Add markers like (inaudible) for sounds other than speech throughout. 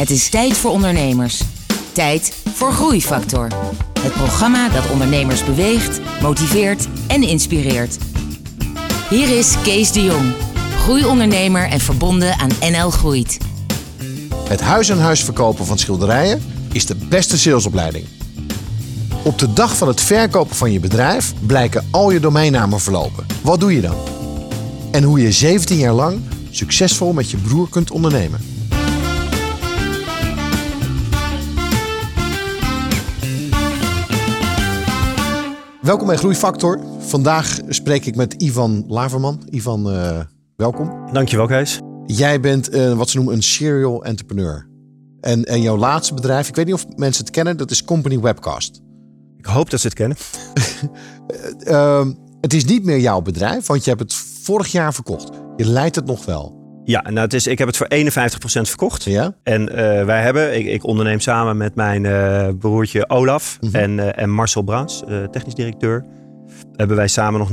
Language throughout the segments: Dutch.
Het is tijd voor ondernemers. Tijd voor Groeifactor. Het programma dat ondernemers beweegt, motiveert en inspireert. Hier is Kees de Jong, groeiondernemer en verbonden aan NL Groeit. Het huis-aan-huis verkopen van schilderijen is de beste salesopleiding. Op de dag van het verkopen van je bedrijf blijken al je domeinnamen verlopen. Wat doe je dan? En hoe je 17 jaar lang succesvol met je broer kunt ondernemen. Welkom bij Groeifactor. Vandaag spreek ik met Ivan Laverman. Ivan, uh, welkom. Dankjewel, Kees. Jij bent uh, wat ze noemen een serial entrepreneur. En, en jouw laatste bedrijf, ik weet niet of mensen het kennen, dat is Company Webcast. Ik hoop dat ze het kennen. uh, (laughs) het is niet meer jouw bedrijf, want je hebt het vorig jaar verkocht. Je leidt het nog wel. Ja, nou het is, ik heb het voor 51% verkocht. Ja? En uh, wij hebben, ik, ik, onderneem samen met mijn uh, broertje Olaf mm -hmm. en, uh, en Marcel Brans, technisch directeur, hebben wij samen nog 49%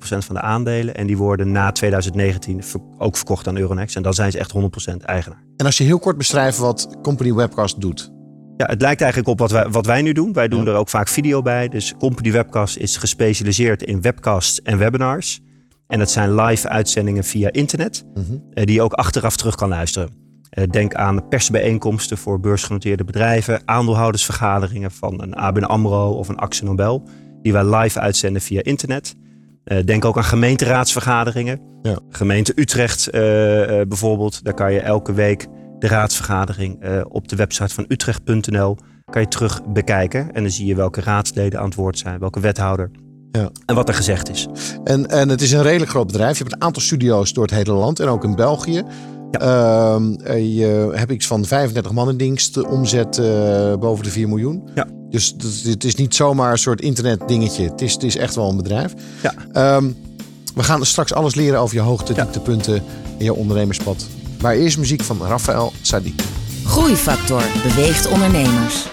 van de aandelen. En die worden na 2019 ver, ook verkocht aan Euronext. En dan zijn ze echt 100% eigenaar. En als je heel kort beschrijft wat Company Webcast doet. Ja, het lijkt eigenlijk op wat wij, wat wij nu doen. Wij doen ja. er ook vaak video bij. Dus Company Webcast is gespecialiseerd in webcasts en webinars. En dat zijn live uitzendingen via internet, mm -hmm. uh, die je ook achteraf terug kan luisteren. Uh, denk aan persbijeenkomsten voor beursgenoteerde bedrijven, aandeelhoudersvergaderingen van een ABN AMRO of een Axel Nobel, die wij live uitzenden via internet. Uh, denk ook aan gemeenteraadsvergaderingen. Ja. Gemeente Utrecht bijvoorbeeld, daar kan je elke week de raadsvergadering op de website van utrecht.nl kan je terug bekijken. En dan zie je welke raadsleden aan het woord zijn, welke wethouder. Ja. En wat er gezegd is. En, en het is een redelijk groot bedrijf. Je hebt een aantal studio's door het hele land en ook in België. Ja. Uh, je hebt iets van 35 man in dienst, omzet uh, boven de 4 miljoen. Ja. Dus het is niet zomaar een soort internet dingetje. Het is, het is echt wel een bedrijf. Ja. Um, we gaan straks alles leren over je hoogte, ja. dieptepunten en je ondernemerspad. Maar eerst muziek van Rafael Sadiq. Groeifactor beweegt ondernemers.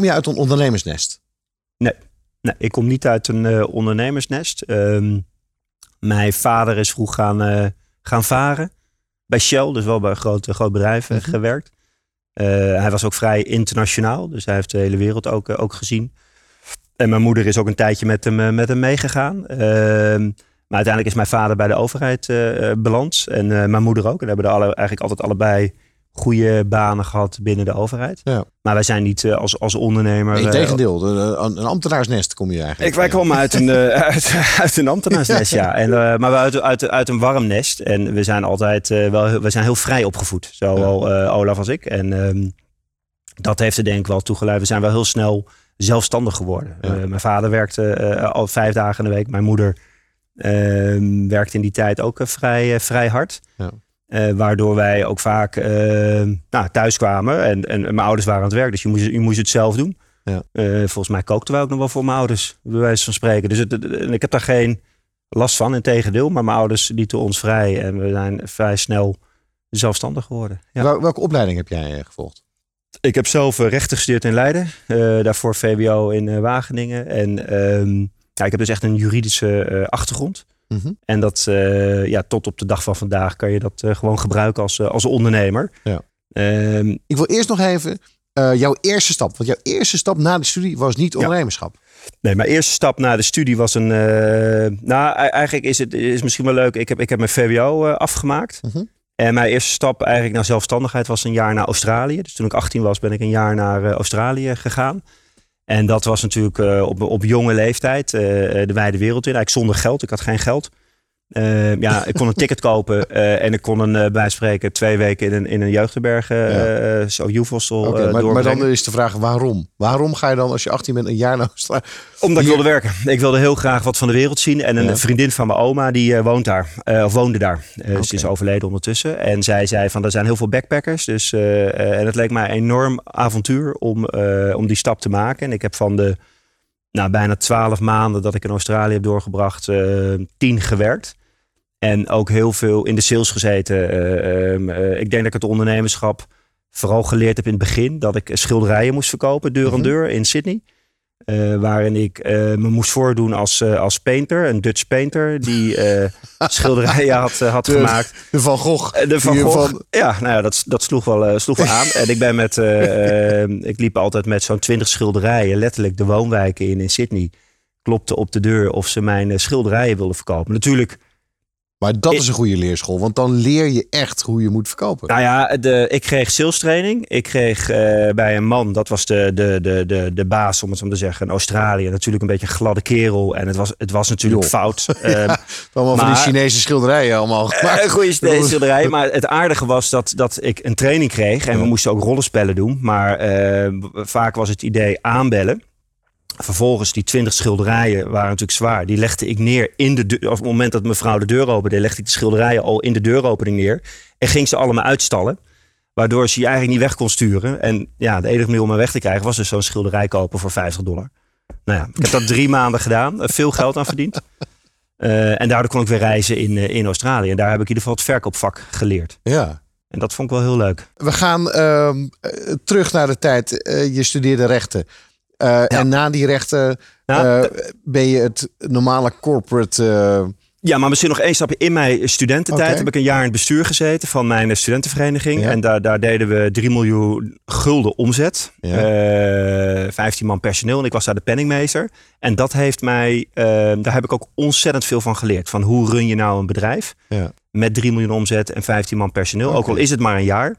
Kom je uit een ondernemersnest? Nee, nee ik kom niet uit een uh, ondernemersnest. Uh, mijn vader is vroeg gaan, uh, gaan varen. Bij Shell, dus wel bij een groot, groot bedrijf mm -hmm. gewerkt. Eh, hij was ook vrij internationaal, dus hij heeft de hele wereld ook, ook gezien. En mijn moeder is ook een tijdje met hem, met hem meegegaan. Ehm, maar uiteindelijk is mijn vader bij de overheid beland. En mijn moeder ook. En hebben er alle, eigenlijk altijd allebei goede banen gehad binnen de overheid. Ja. Maar wij zijn niet eh, als, als ondernemer... Nee, eh, tegendeel, de- de- een ambtenaarsnest kom je eigenlijk. ik, wij uit een, (laughs) eh, uit, uit een ambtenaarsnest, ja. En, eh, maar we uit, uit, uit een warm nest. En we zijn altijd wel heel- we zijn heel vrij opgevoed. Zowel Olaf als ik. En ehm, dat heeft er denk ik wel toegeleid. We zijn wel heel snel zelfstandig geworden. Ja. Mijn vader werkte al vijf dagen in de week. Mijn moeder ehm, werkte in die tijd ook vrij, vrij hard. Ja. Eh, waardoor wij ook vaak eh, nou, thuis kwamen. En, en mijn ouders waren aan het werk. Dus je moest, je moest het zelf doen. Ja. Eh, volgens mij kookten wij ook nog wel voor mijn ouders. Bij wijze van spreken. Dus het, en ik heb daar geen last van. Integendeel. Maar mijn ouders lieten ons vrij. En we zijn vrij snel zelfstandig geworden. Ja. Wel- welke opleiding heb jij gevolgd? Ik heb zelf rechten gestudeerd in Leiden. daarvoor VWO in Wageningen. En ehm, ja, ik heb dus echt een juridische eh, Mhm. En dat, eh, ja, tot op de dag van vandaag kan je dat eh, gewoon gebruiken als, eh, als ondernemer. Ja. Ehm, Ik wil eerst nog even jouw eerste stap. Want jouw eerste stap na de studie was niet ondernemerschap. nee, mijn eerste stap na de studie was een. nou, e- eigenlijk is het is misschien wel leuk. Ik heb, ik heb mijn VWO afgemaakt. Mhm. En mijn eerste stap eigenlijk naar zelfstandigheid was een jaar naar Australië. Dus toen ik 18 was, ben ik een jaar naar Australië gegaan. En dat was natuurlijk eh, op, op jonge leeftijd eh, de wijde wereld in. Eigenlijk zonder geld. Ik had geen geld. Eh, ja, ik kon een ticket (laughs) kopen eh, en ik kon een, bij spreken twee weken in een, in een jeugdherberg, eh, zo Oké, eh, maar, maar dan is de vraag waarom? Waarom ga je dan als je 18 bent een jaar naar Australië? Omdat ik wilde werken. Ik wilde heel graag wat van de wereld zien. En een Ja. vriendin van mijn oma, die woont daar. of woonde daar. Oké. Ze is overleden ondertussen. En zij zei van, er zijn heel veel backpackers. Dus, en het leek mij een enorm avontuur om, om die stap te maken. En ik heb van de nou, bijna twaalf maanden dat ik in Australië heb doorgebracht, tien gewerkt. En ook heel veel in de sales gezeten. Eh, ehm, eh, ik denk dat ik het ondernemerschap vooral geleerd heb in het begin. Dat ik schilderijen moest verkopen, deur aan Mhm. deur in Sydney. Eh, waarin ik me moest voordoen als, als painter, een Dutch painter, die (laughs) schilderijen had, had De- gemaakt. De Van Gogh. De Van Gogh. van- Ja, nou ja, dat, dat sloeg wel, sloeg wel aan. (laughs) En ik ben met, eh, eh, ik liep altijd met zo'n twintig schilderijen, letterlijk de woonwijken in in Sydney. Klopte op de deur of ze mijn schilderijen wilden verkopen. Natuurlijk, Maar dat is een goede leerschool. Want dan leer je echt hoe je moet verkopen. nou ja, de, ik kreeg sales training. Ik kreeg eh, bij een man, dat was de, de, de, de, de baas, om het zo te zeggen, in Australië. Natuurlijk een beetje een gladde kerel. En het was, het was natuurlijk Joh. fout. (laughs) Ehm, Allemaal van die Chinese schilderijen allemaal gemaakt. Een goede ste- (laughs) schilderij. Maar het aardige was dat, dat ik een training kreeg. En we Ja. moesten ook rollenspellen doen. Maar eh, vaak was het idee aanbellen. Vervolgens die twintig schilderijen waren natuurlijk zwaar. Die legde ik neer in de deur. Op het moment dat mevrouw de deur opende, legde ik de schilderijen al in de deuropening neer. En ging ze allemaal uitstallen. Waardoor ze je eigenlijk niet weg kon sturen. En ja, de enige manier om me weg te krijgen was dus zo'n schilderij kopen voor 50 dollar. Nou ja, ik heb dat drie maanden gedaan. eh, Veel geld aan verdiend. (laughs) Eh, en daardoor kon ik weer reizen in, eh, in Australië. En daar heb ik in ieder geval het verkoopvak geleerd. Ja. En dat vond ik wel heel leuk. We gaan ehm, eh, terug naar de tijd. je studeerde rechten. Eh, En na die rechten eh, ben je het normale corporate... eh, Ja, maar misschien nog één stapje. In mijn studententijd heb ik een jaar in het bestuur gezeten van mijn studentenvereniging. Ja. En daar, daar deden we 3 miljoen gulden omzet. Ja. Eh, 15 man personeel en ik was daar de penningmeester. En dat heeft mij, daar heb ik ook ontzettend veel van geleerd. Van hoe run je nou een bedrijf ja. met 3 miljoen omzet en 15 man personeel. Ook al is het maar een jaar.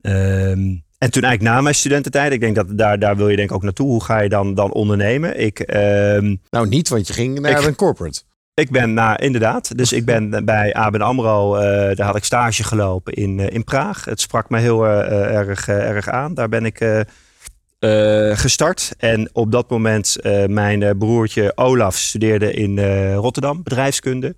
Ehm, en toen eigenlijk na mijn studententijd, ik denk dat daar, daar wil je denk ik ook naartoe. Hoe ga je dan, dan ondernemen? Ik, ehm, Nou, niet, want je ging naar Ik- een corporate. ik ben naar, inderdaad, dus ik ben bij ABN AMRO, eh, daar had ik stage gelopen in, eh, in Praag. Het sprak me heel eh, erg, erg aan. Daar ben ik gestart. En op dat moment, mijn broertje Olaf studeerde in Rotterdam, bedrijfskunde.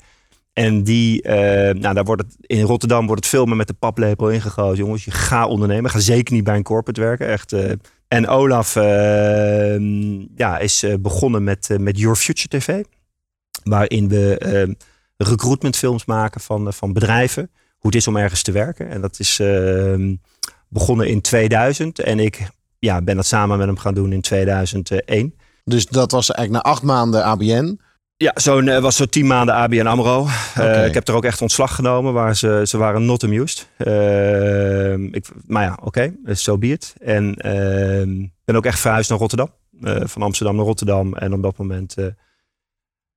En die, eh, nou, daar wordt het, in Rotterdam wordt het meer met de paplepel ingegooid. Jongens, je gaat ondernemen. Ga zeker niet bij een corporate werken. Echt. eh. En Olaf eh, ja, is begonnen met, met Your Future TV waarin we recruitmentfilms maken van, van bedrijven. Hoe het is om ergens te werken. En dat is begonnen in 2000. En ik ja, ben dat samen met hem gaan doen in 2001. Dus dat was eigenlijk na acht maanden ABN. Ja, zo'n eh, was zo tien maanden ABN AMRO. Eh, ik heb er ook echt ontslag genomen. Waar ze, ze waren not amused. Eh, ik, maar ja, oké, so so be it. En eh, ben ook echt verhuisd naar Rotterdam. Eh, van Amsterdam naar Rotterdam. En op dat moment eh,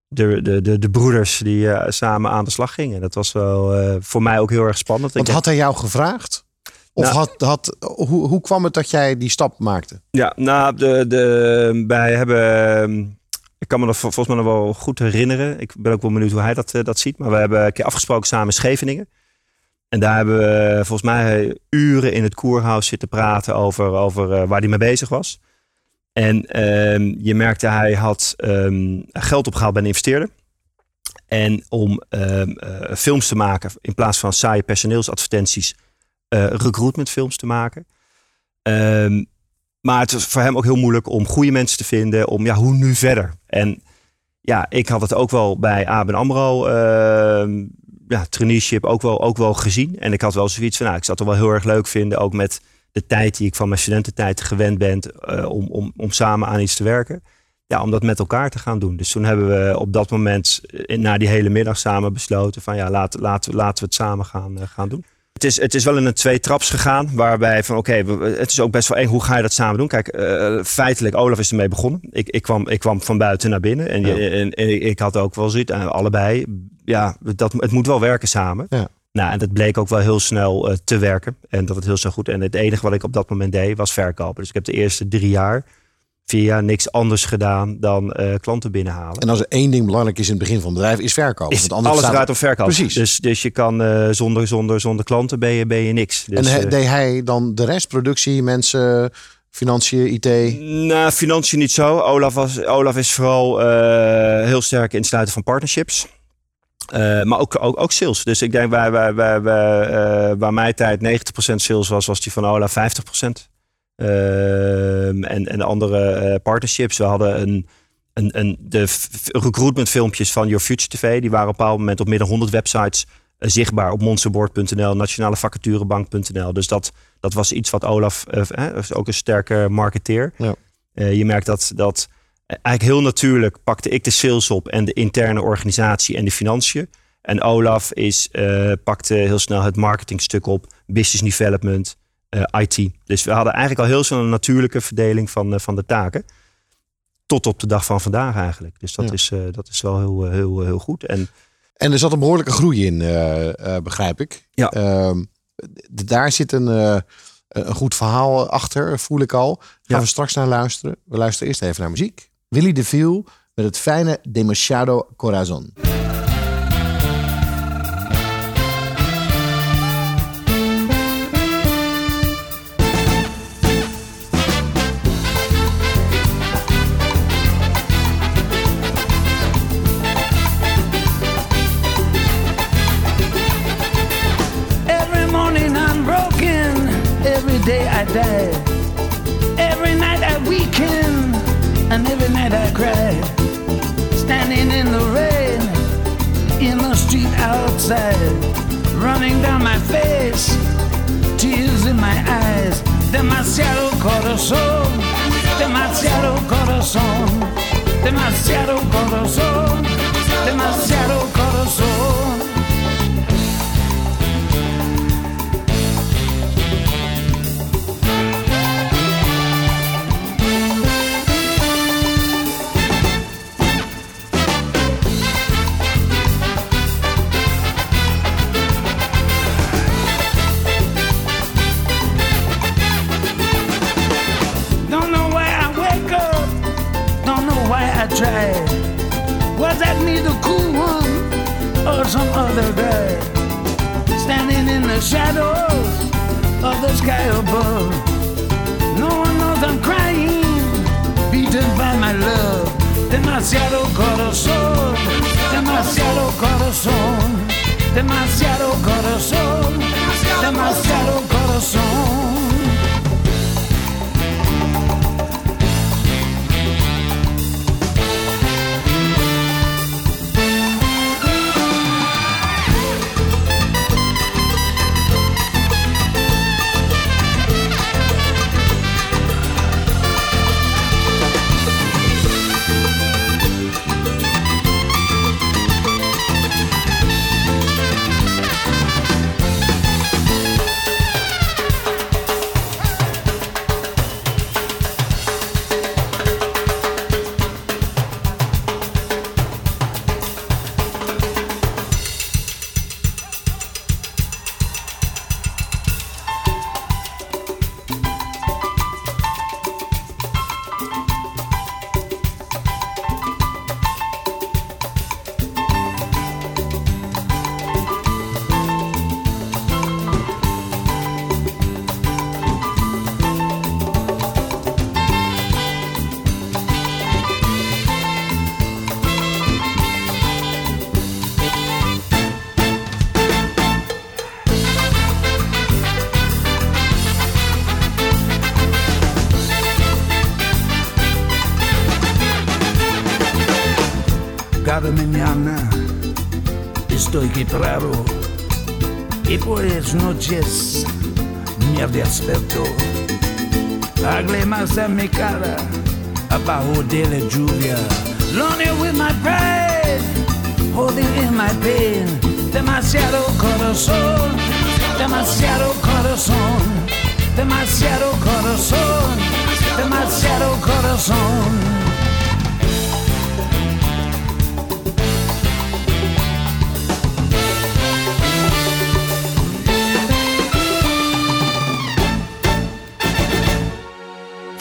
de, de, de, de broeders die eh, samen aan de slag gingen. Dat was wel eh, voor mij ook heel erg spannend. Denk- had hij jou gevraagd? Of Nou- had, had, hoe, hoe kwam het dat jij die stap maakte? Ja, nou, de, de, wij hebben. Ik kan me dat vol- volgens mij nog wel goed herinneren. Ik ben ook wel benieuwd hoe hij dat, eh, dat ziet. Maar we hebben een keer afgesproken samen in Scheveningen. En daar hebben we volgens mij uren in het koerhuis zitten praten over, over eh, waar hij mee bezig was. En ehm, je merkte, hij had ehm, geld opgehaald bij een investeerder. En om ehm, eh, films te maken, in plaats van saaie personeelsadvertenties, eh recruitmentfilms te maken. Maar het was voor hem ook heel moeilijk om goede mensen te vinden. Om ja, hoe nu verder? En ja, ik had het ook wel bij ABN AMRO, ehm ja, traineeship ook wel, ook wel gezien. En ik had wel zoiets van, nou, ik zou het wel heel erg leuk vinden. Ook met de tijd die ik van mijn studententijd gewend ben eh, om, om, om samen aan iets te werken. Ja, om dat met elkaar te gaan doen. Dus toen hebben we op dat moment, eh, na die hele middag samen besloten van ja, laat, laten, laten we het samen gaan, eh, gaan doen. Het is, het is wel in een twee traps gegaan, waarbij van oké, het is ook best wel eng, hoe ga je dat samen doen? Kijk, eh, feitelijk, Olaf is ermee begonnen. Ik, ik, kwam, ik kwam van buiten naar binnen en, je- en, en ik had ook wel zoiets, eh, allebei, ja, dat, het moet wel werken samen. Ja. Nou, en dat bleek ook wel heel snel eh, te werken en dat het heel snel goed. En het enige wat ik op dat moment deed, was verkopen. Dus ik heb de eerste drie jaar, vier jaar, niks anders gedaan dan eh, klanten binnenhalen. En als er één ding belangrijk is in het begin van het bedrijf, is verkopen. Is Want anders alles draait om verkoop. Precies. Dus, dus je kan eh, zonder, zonder, zonder klanten ben je, ben je niks. Dus, en eh, deed hij dan de rest? Productie, mensen, financiën, IT? Nou, financiën niet zo. Olaf, was, Olaf is vooral heel sterk in het sluiten van partnerships. Maar ook, ook, ook sales. Dus ik denk waar, waar, waar, waar, waar mijn tijd 90% sales was, was die van Olaf 50%. Ehm, en, en de andere eh, partnerships. We hadden een, een, een, de recruitment filmpjes van Your Future TV. Die waren op een bepaald moment op meer dan 100 websites eh, zichtbaar. Op monsterboard.nl, nationalevacaturebank.nl. Dus dat, dat was iets wat Olaf, eh, is ook een sterke marketeer. Ja. Je merkt dat, dat eigenlijk heel natuurlijk pakte ik de sales op en de interne organisatie en de financiën. En Olaf is, pakte heel snel het marketingstuk op, business development, IT. Dus we hadden eigenlijk al heel snel een natuurlijke verdeling van, eh, van de taken. Tot op de dag van vandaag eigenlijk. Dus dat, Ja. is, eh, dat is wel heel, eh, heel, heel goed. En En er zat een behoorlijke groei in, eh, eh, begrijp ik. Ja. Ehm, daar zit een, eh, een goed verhaal achter, voel ik al. Gaan Ja. we straks naar luisteren. We luisteren eerst even naar muziek. Willy de Viel met het fijne Demasiado Corazon. Demasiado corazón, demasiado corazón, demasiado corazón, demasiado corazón. Try. Was that me, the cool one, or some other guy? Standing in the shadows of the sky above. No one knows I'm crying, beaten by my love. Demasiado corazón, demasiado corazón, demasiado corazón, demasiado corazón. Noches me desperto. Lágrimas en mi cara abajo de la lluvia. Lonely with my pride, holding in my pain. Demasiado corazón, demasiado corazón, demasiado corazón, demasiado corazón.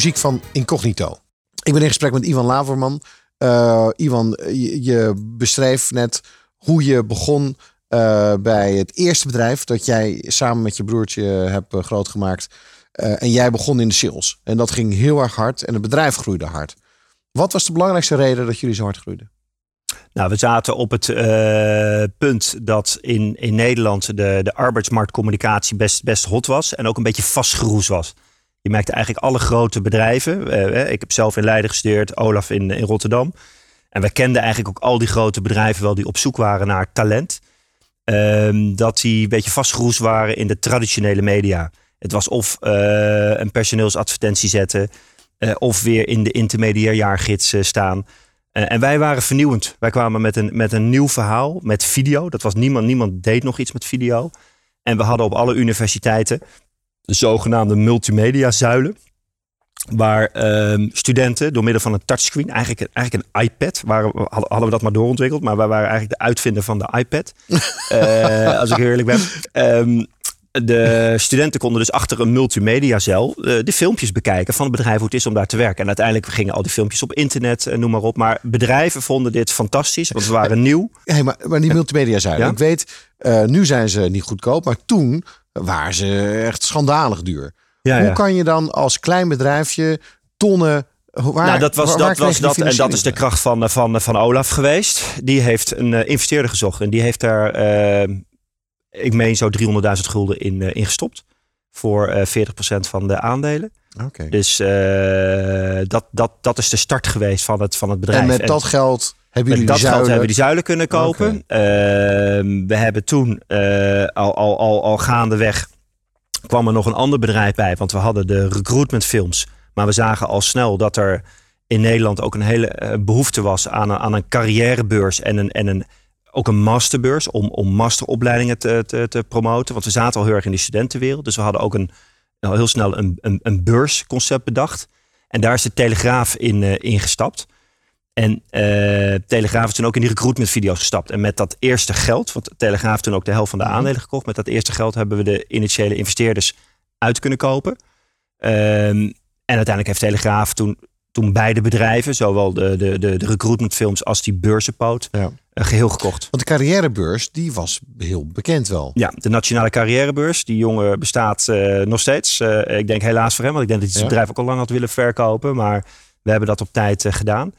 Muziek van Incognito. Ik ben in gesprek met Ivan Laverman. Eh, Ivan, je, je net hoe je begon eh, bij het eerste bedrijf dat jij samen met je broertje hebt eh, grootgemaakt. En jij begon in de sales. En dat ging heel erg hard en het bedrijf groeide hard. Wat was de belangrijkste reden dat jullie zo hard groeiden? Nou, we zaten op het punt dat in, in Nederland de, de arbeidsmarktcommunicatie best, best hot was. En ook een beetje vastgeroes was. Je merkte eigenlijk alle grote bedrijven. eh, ik heb zelf in Leiden gestudeerd, Olaf in, in Rotterdam. En wij kenden eigenlijk ook al die grote bedrijven wel die op zoek waren naar talent. Ehm, dat die een beetje vastgeroest waren in de traditionele media. Het was of eh, een personeelsadvertentie zetten, eh, of weer in de intermediairjaargids eh, staan. Eh, en wij waren vernieuwend. Wij kwamen met een, met een nieuw verhaal, met video. Dat was niemand, niemand deed nog iets met video. En we hadden op alle universiteiten de zogenaamde multimedia zuilen. Waar ehm, studenten door middel van een touchscreen, eigenlijk, een- eigenlijk een iPad, waren, hadden we dat maar doorontwikkeld, maar wij waren eigenlijk de uitvinder van de iPad. (laughs) Eh, als ik eerlijk ben. Ehm, de studenten konden dus achter een multimediazuil eh, de filmpjes bekijken van het bedrijf hoe het is om daar te werken. En uiteindelijk gingen al die filmpjes op internet en noem maar op. Maar bedrijven vonden dit fantastisch, want we waren nieuw. Hey, maar, maar die multimedia zijn. Ja? Ik weet, eh, nu zijn ze niet goedkoop, maar toen waren ze echt schandalig duur. Ja, Hoe kan je dan als klein bedrijfje tonnen... Waar, nou, dat was, waar- waar dat, was dat, en dat is de kracht van, eh, van, van Olaf geweest. Die heeft een eh, investeerder gezocht en die heeft daar, eh, ik meen zo 300.000 gulden in, eh, in gestopt. Voor eh 40% van de aandelen. Oké. Dus eh, dat, dat, dat is de start geweest van het, van het bedrijf. En met dat geld hebben jullie Met dat die geld hebben we die zuilen kunnen kopen. Ehm, we hebben toen eh, al, al, al, al gaandeweg kwam er nog een ander bedrijf bij. Want we hadden de recruitment films. Maar we zagen al snel dat er in Nederland ook een hele eh, behoefte was aan een, aan een carrièrebeurs en een, en een, ook een masterbeurs om, om masteropleidingen te, te, te promoten. Want we zaten al heel erg in de studentenwereld. Dus we hadden ook een, al heel snel een, een, een beursconcept bedacht. En daar is de Telegraaf in, eh, ingestapt. En eh, Telegraaf is toen ook in die recruitment video's gestapt. En met dat eerste geld, want Telegraaf heeft toen ook de helft van de aandelen gekocht. Met dat eerste geld hebben we de initiële investeerders uit kunnen kopen. Ehm, en uiteindelijk heeft Telegraaf toen, toen beide bedrijven, zowel de, de, de, de recruitmentfilms als die beurzenpoot, Ja. geheel gekocht. Want de carrièrebeurs, die was heel bekend wel. Ja, de Nationale Carrièrebeurs. Die jongen bestaat eh, nog steeds. Eh, ik denk helaas voor hem, want ik denk dat hij zijn Ja. bedrijf ook al lang had willen verkopen. Maar we hebben dat op tijd gedaan.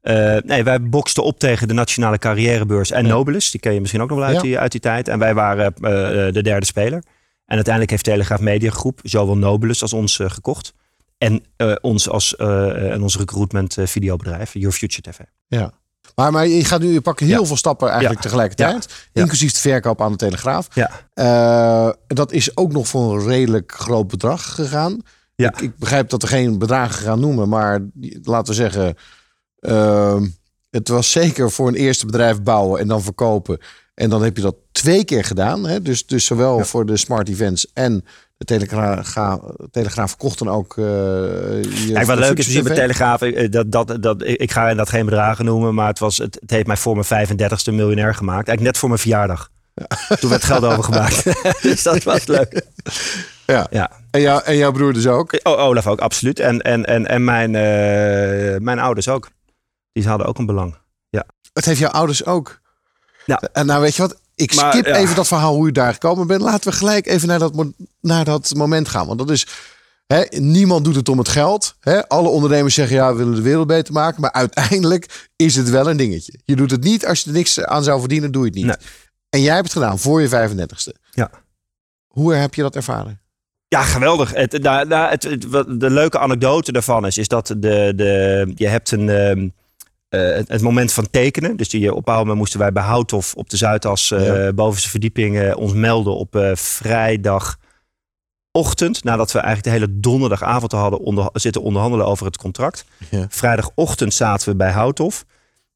Eh, nee, wij boksten op tegen de Nationale Carrièrebeurs en Ja. Nobelus. Die ken je misschien ook nog wel uit, Ja. die, uit die tijd. En wij waren eh, de derde speler. En uiteindelijk heeft Telegraaf Media Groep zowel Nobelus als ons eh, gekocht. En eh, ons als eh, en ons recruitment eh, videobedrijf, Your Future TV. Ja. Maar, maar je gaat nu, je pakt heel Ja. veel stappen eigenlijk tegelijkertijd. Inclusief de verkoop aan de Telegraaf. Ja. Eh, dat is ook nog voor een redelijk groot bedrag gegaan. Ja. Ik, ik begrijp dat er geen bedragen gaan noemen, maar laten we zeggen, ehm, het was zeker voor een eerste bedrijf bouwen en dan verkopen. En dan heb je dat twee keer gedaan. Hè? Dus, dus zowel Ja. voor de smart events en de Telegraaf, Telegraaf kocht dan ook. eh je Kijk, wat leuk is bij TV. Telegraaf, eh, dat, dat, dat, ik ga dat geen bedragen noemen, maar het, was, het, het heeft mij voor mijn 35ste miljonair gemaakt. Eigenlijk net voor mijn verjaardag. Toen werd geld overgemaakt. (laughs) (laughs) dus dat was leuk. Ja. Ja. En, jou, en jouw broer dus ook. O- Olaf ook, absoluut. En, en, en, en mijn, eh, mijn ouders ook. Die hadden ook een belang. Het heeft jouw ouders ook. Ja. En nou weet je wat, ik Maar, skip ja. even dat verhaal hoe je daar gekomen bent. Laten we gelijk even naar dat, naar dat moment gaan. Want dat is, hè, niemand doet het om het geld. Hè. Alle ondernemers zeggen ja, we willen de wereld beter maken. Maar uiteindelijk is het wel een dingetje. Je doet het niet als je er niks aan zou verdienen, doe je het niet. Nee. En jij hebt het gedaan voor je 35ste. Ja. Hoe heb je dat ervaren? Ja, geweldig. Het, nou, nou, het, het- wat de leuke anekdote daarvan is, is dat de, de, je hebt een, ehm, eh, het, het moment van tekenen. Dus die, op een bepaald moment moesten wij bij Houthof op de Zuidas eh Ja. bovenste verdieping eh, ons melden op eh, vrijdagochtend. Nadat we eigenlijk de hele donderdagavond hadden onder, zitten onderhandelen over het contract. Ja. Vrijdagochtend zaten we bij Houthof.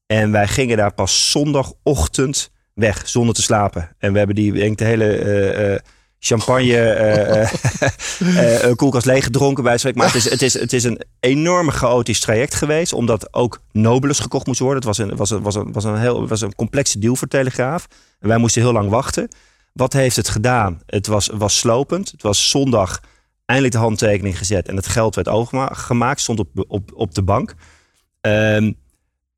En wij gingen daar pas zondagochtend weg, zonder te slapen. En we hebben die, ik denk, de hele eh, eh, champagne (laughs) eh, eh, koelkast leeg gedronken bij Maar het is, het, is, het is een enorm chaotisch traject geweest. Omdat ook Nobelus gekocht moest worden. Het was een, was een, was een, was een, heel, was een complexe deal voor Telegraaf. Wij moesten heel lang wachten. Wat heeft het gedaan? Het was, was slopend. Het was zondag eindelijk de handtekening gezet. En het geld werd overgemaakt. Stond op, op, op de bank. Ehm,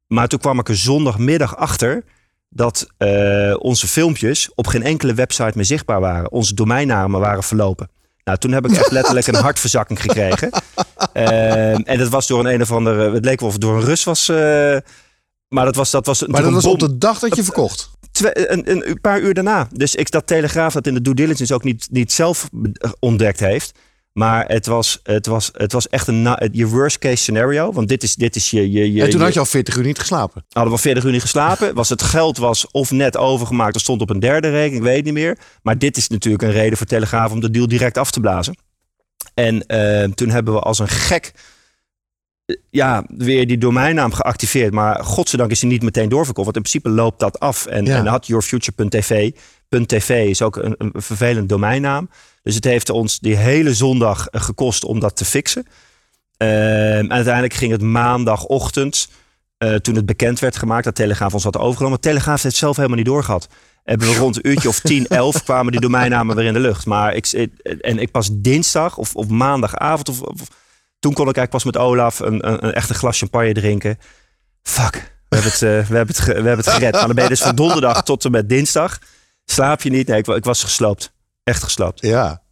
maar toen kwam ik er zondagmiddag achter dat eh, onze filmpjes op geen enkele website meer zichtbaar waren. Onze domeinnamen waren verlopen. Nou, toen heb ik echt letterlijk een (laughs) hartverzakking gekregen. Ehm, en dat was door een een of andere... Het leek wel of het door een Rus was... eh, maar dat was, dat was Maar dat was op de dag dat je verkocht. Twee- een, een, een paar uur daarna. Dus ik dat Telegraaf dat in de due diligence ook niet, niet zelf ontdekt heeft. Maar het was, het was, het was echt een je worst case scenario. Want dit is, dit is je, je, je, En toen je- had je al 40 uur niet geslapen. hadden we 40 uur niet geslapen. Was het geld was of net overgemaakt of stond op een derde rekening. Ik weet niet meer. Maar dit is natuurlijk een reden voor Telegraaf om de deal direct af te blazen. En eh, toen hebben we als een gek eh, ja, weer die domeinnaam geactiveerd. Maar godzijdank is die niet meteen doorverkocht. Want in principe loopt dat af. En, Ja. en had yourfuture.tv. .tv is ook een, een vervelend domeinnaam. Dus het heeft ons die hele zondag eh, gekost om dat te fixen. Ehm, en uiteindelijk ging het maandagochtend, eh, toen het bekend werd gemaakt dat Telegraaf ons had overgenomen. Telegraaf heeft het zelf helemaal niet doorgehad. Hebben we rond een uurtje of 10, 11 (laughs) kwamen die domeinnamen weer in de lucht. Maar ik, ik- en ik pas dinsdag of, of maandagavond, of, of- toen kon ik eigenlijk pas met Olaf een, een, een echte glas champagne drinken. Fuck, we hebben het, eh, we hebben het, we hebben het gered. Maar dan ben je dus van donderdag tot en met dinsdag. Slaap je niet? Nee, ik, wa- ik was gesloopt. Echt gesloopt Ja.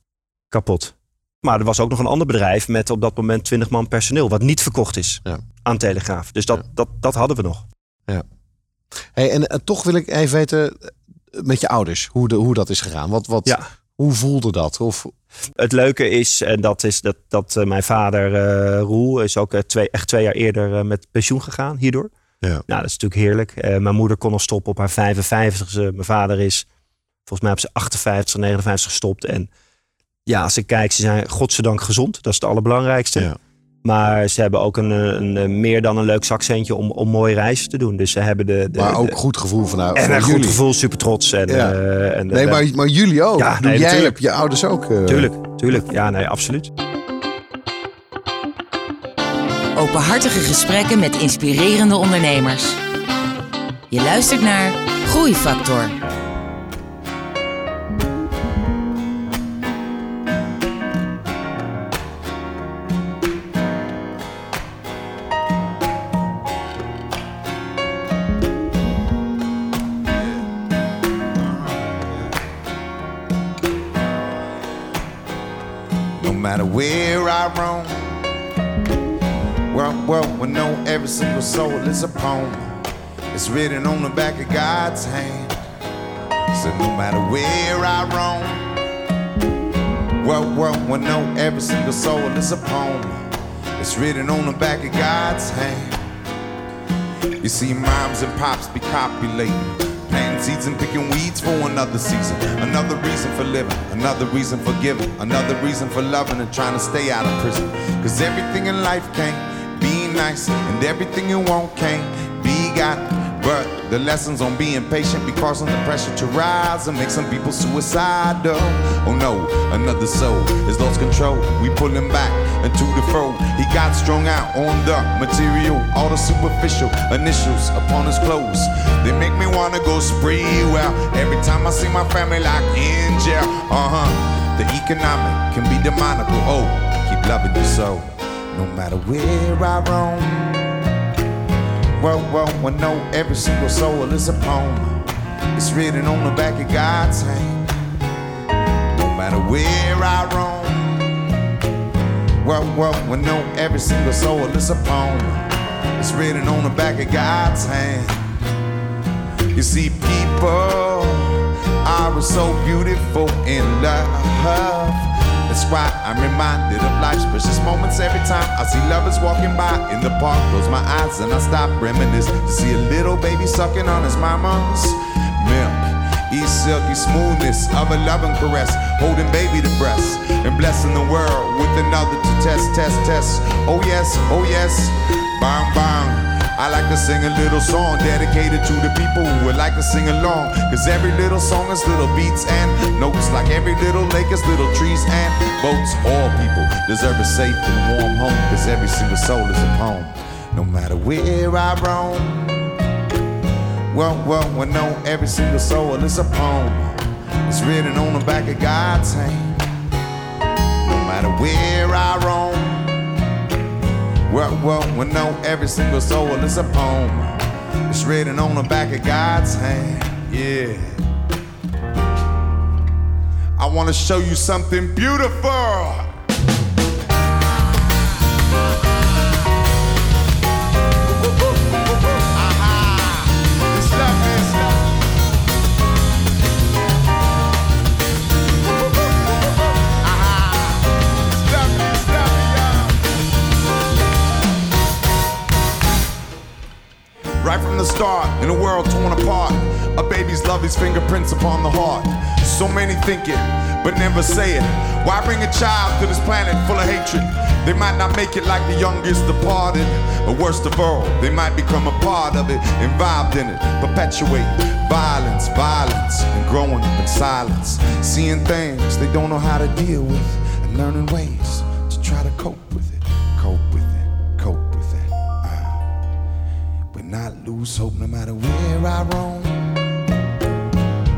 kapot. Maar er was ook nog een ander bedrijf met op dat moment 20 man personeel, wat niet verkocht is Ja. aan Telegraaf. Dus dat, dat, dat hadden we nog. Hey, en eh, toch wil ik even weten eh, met je ouders hoe, de, hoe dat is gegaan. Wat, wat, Ja. Hoe voelde dat? Of, Het leuke is, en dat is dat, dat eh, mijn vader eh Roel is ook twee, echt twee jaar eerder met pensioen gegaan hierdoor. ja. Nou, dat is natuurlijk heerlijk. Mijn moeder kon al stoppen op haar 55ste. Mijn vader is volgens mij op zijn 58, 59 gestopt. En ja, als ik kijk, ze zijn godzijdank gezond. Dat is het allerbelangrijkste. Ja. Maar ze hebben ook een, eh, een, een meer dan een leuk zakcentje om, om mooie reizen te doen. Dus ze hebben de. de Maar ook de- goed gevoel vanuit en een goed gevoel, super trots. En, Ja. eh, en, Nee, eh, maar, maar jullie ook. Ja, Doe nee, jij natuurlijk. hebt je ouders ook. eh, Tuurlijk, tuurlijk. Ja, nee, absoluut. Openhartige gesprekken met inspirerende ondernemers. Je luistert naar Groeifactor. World, will know every single soul is a poem. It's written on the back of God's hand. So no matter where I roam, world, world will know every single soul is a poem. It's written on the back of God's hand. You see, moms and pops be copulating, planting seeds and picking weeds for another season. Another reason for living, another reason for giving, another reason for loving and trying to stay out of prison. Cause everything in life can't nice, and everything you want can't be got. But the lessons on being patient be causing the pressure to rise and make some people suicidal. Oh no, another soul is lost control. We pull him back into the fro. He got strung out on the material, all the superficial initials upon his clothes. They make me wanna go spree. Well, every time I see my family locked in jail, uh huh. The economic can be demonical. Oh, keep loving you so, no matter where I roam. Well, well, well, no, every single soul is a poem. It's written on the back of God's hand. No matter where I roam. Well, well, well, no, every single soul is a poem. It's written on the back of God's hand. You see, people are so beautiful in love. That's why I'm reminded of life's precious moments every time I see lovers walking by in the park. Close my eyes and I stop reminisce to see a little baby sucking on his mama's milk. Each silky smoothness of a loving caress, holding baby to breast and blessing the world with another to test, test, test. Oh yes, oh yes, bang bang. I like to sing a little song dedicated to the people who would like to sing along. Cause every little song is little beats and notes, like every little lake is little trees and boats. All people deserve a safe and warm home. Cause every single soul is a poem, no matter where I roam. Well, well, well, no, every single soul is a poem. It's written on the back of God's hand. No matter where I roam. Well, well, well, no, every single soul is a poem. It's written on the back of God's hand. Yeah. I want to show you something beautiful. The start, in a world torn apart, a baby's love is fingerprints upon the heart. So many think it, but never say it. Why bring a child to this planet full of hatred? They might not make it like the youngest departed, or worst of all, they might become a part of it, involved in it, perpetuate violence, violence, and growing up in silence, seeing things they don't know how to deal with, and learning ways to try to cope with not lose hope no matter where I roam.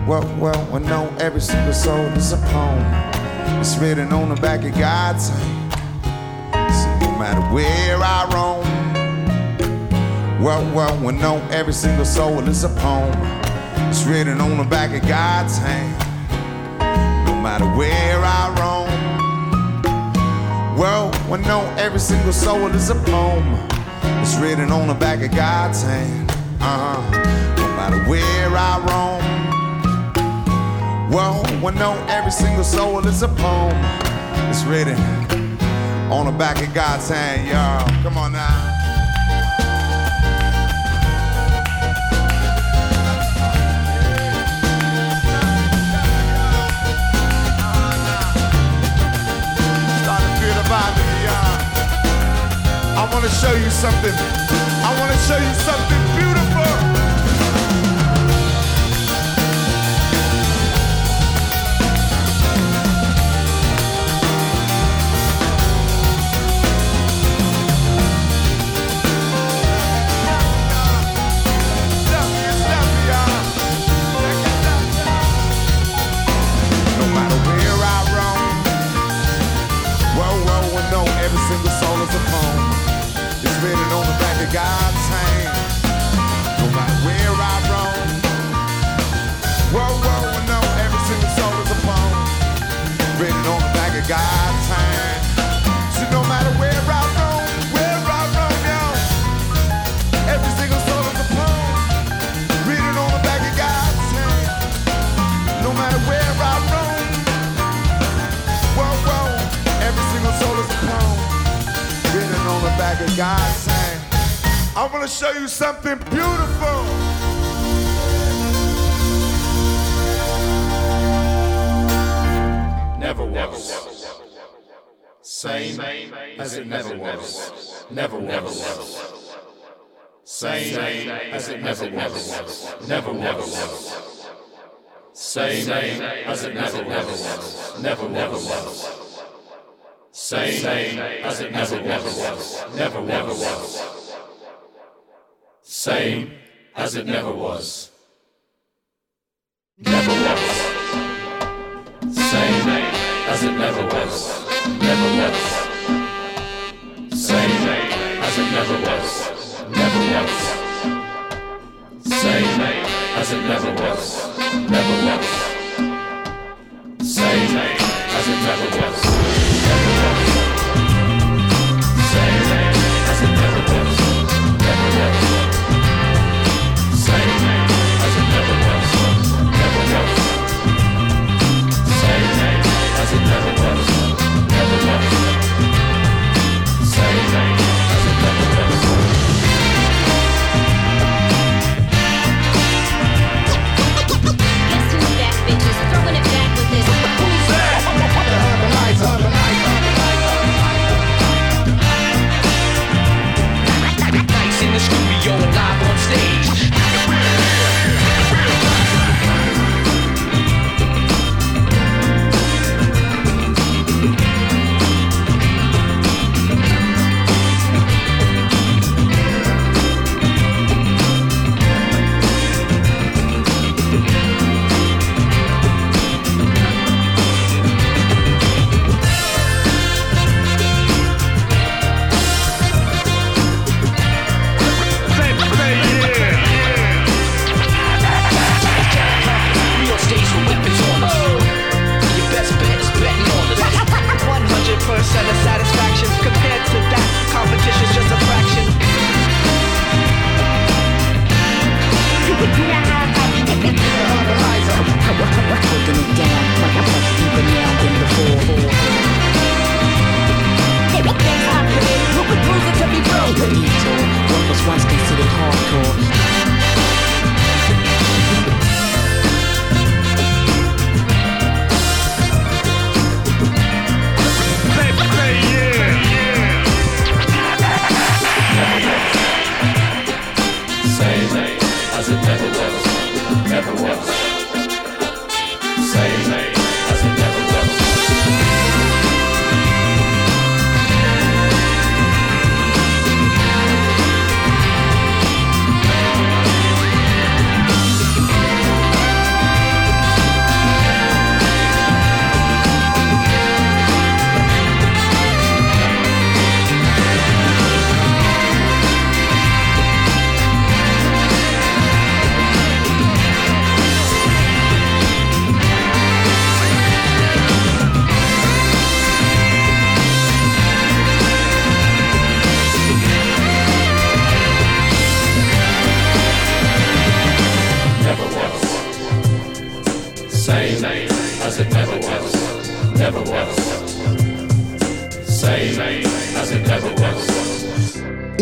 Well, well, I know every single soul is a poem. It's written on the back of God's hand. So no matter where I roam. Well, well, I know every single soul is a poem. It's written on the back of God's hand. No matter where I roam. Well, I know every single soul is a poem. It's written on the back of God's hand. Uh huh. No matter where I roam. Well, I know every single soul is a poem. It's written on the back of God's hand, y'all. Come on now. I want to show you something. I want to show you something beautiful. God's hand. I want to show you something beautiful. Never was. Same as it never was. Never never was. Same as it never was. Never never was. Same as it never was. Never, never was. Same as it never was. Never was. Same as it never was. Never was. Same as it never was. Never was. Same as it never was. Never was. Same as it never was. Never was. Same as it. Never was.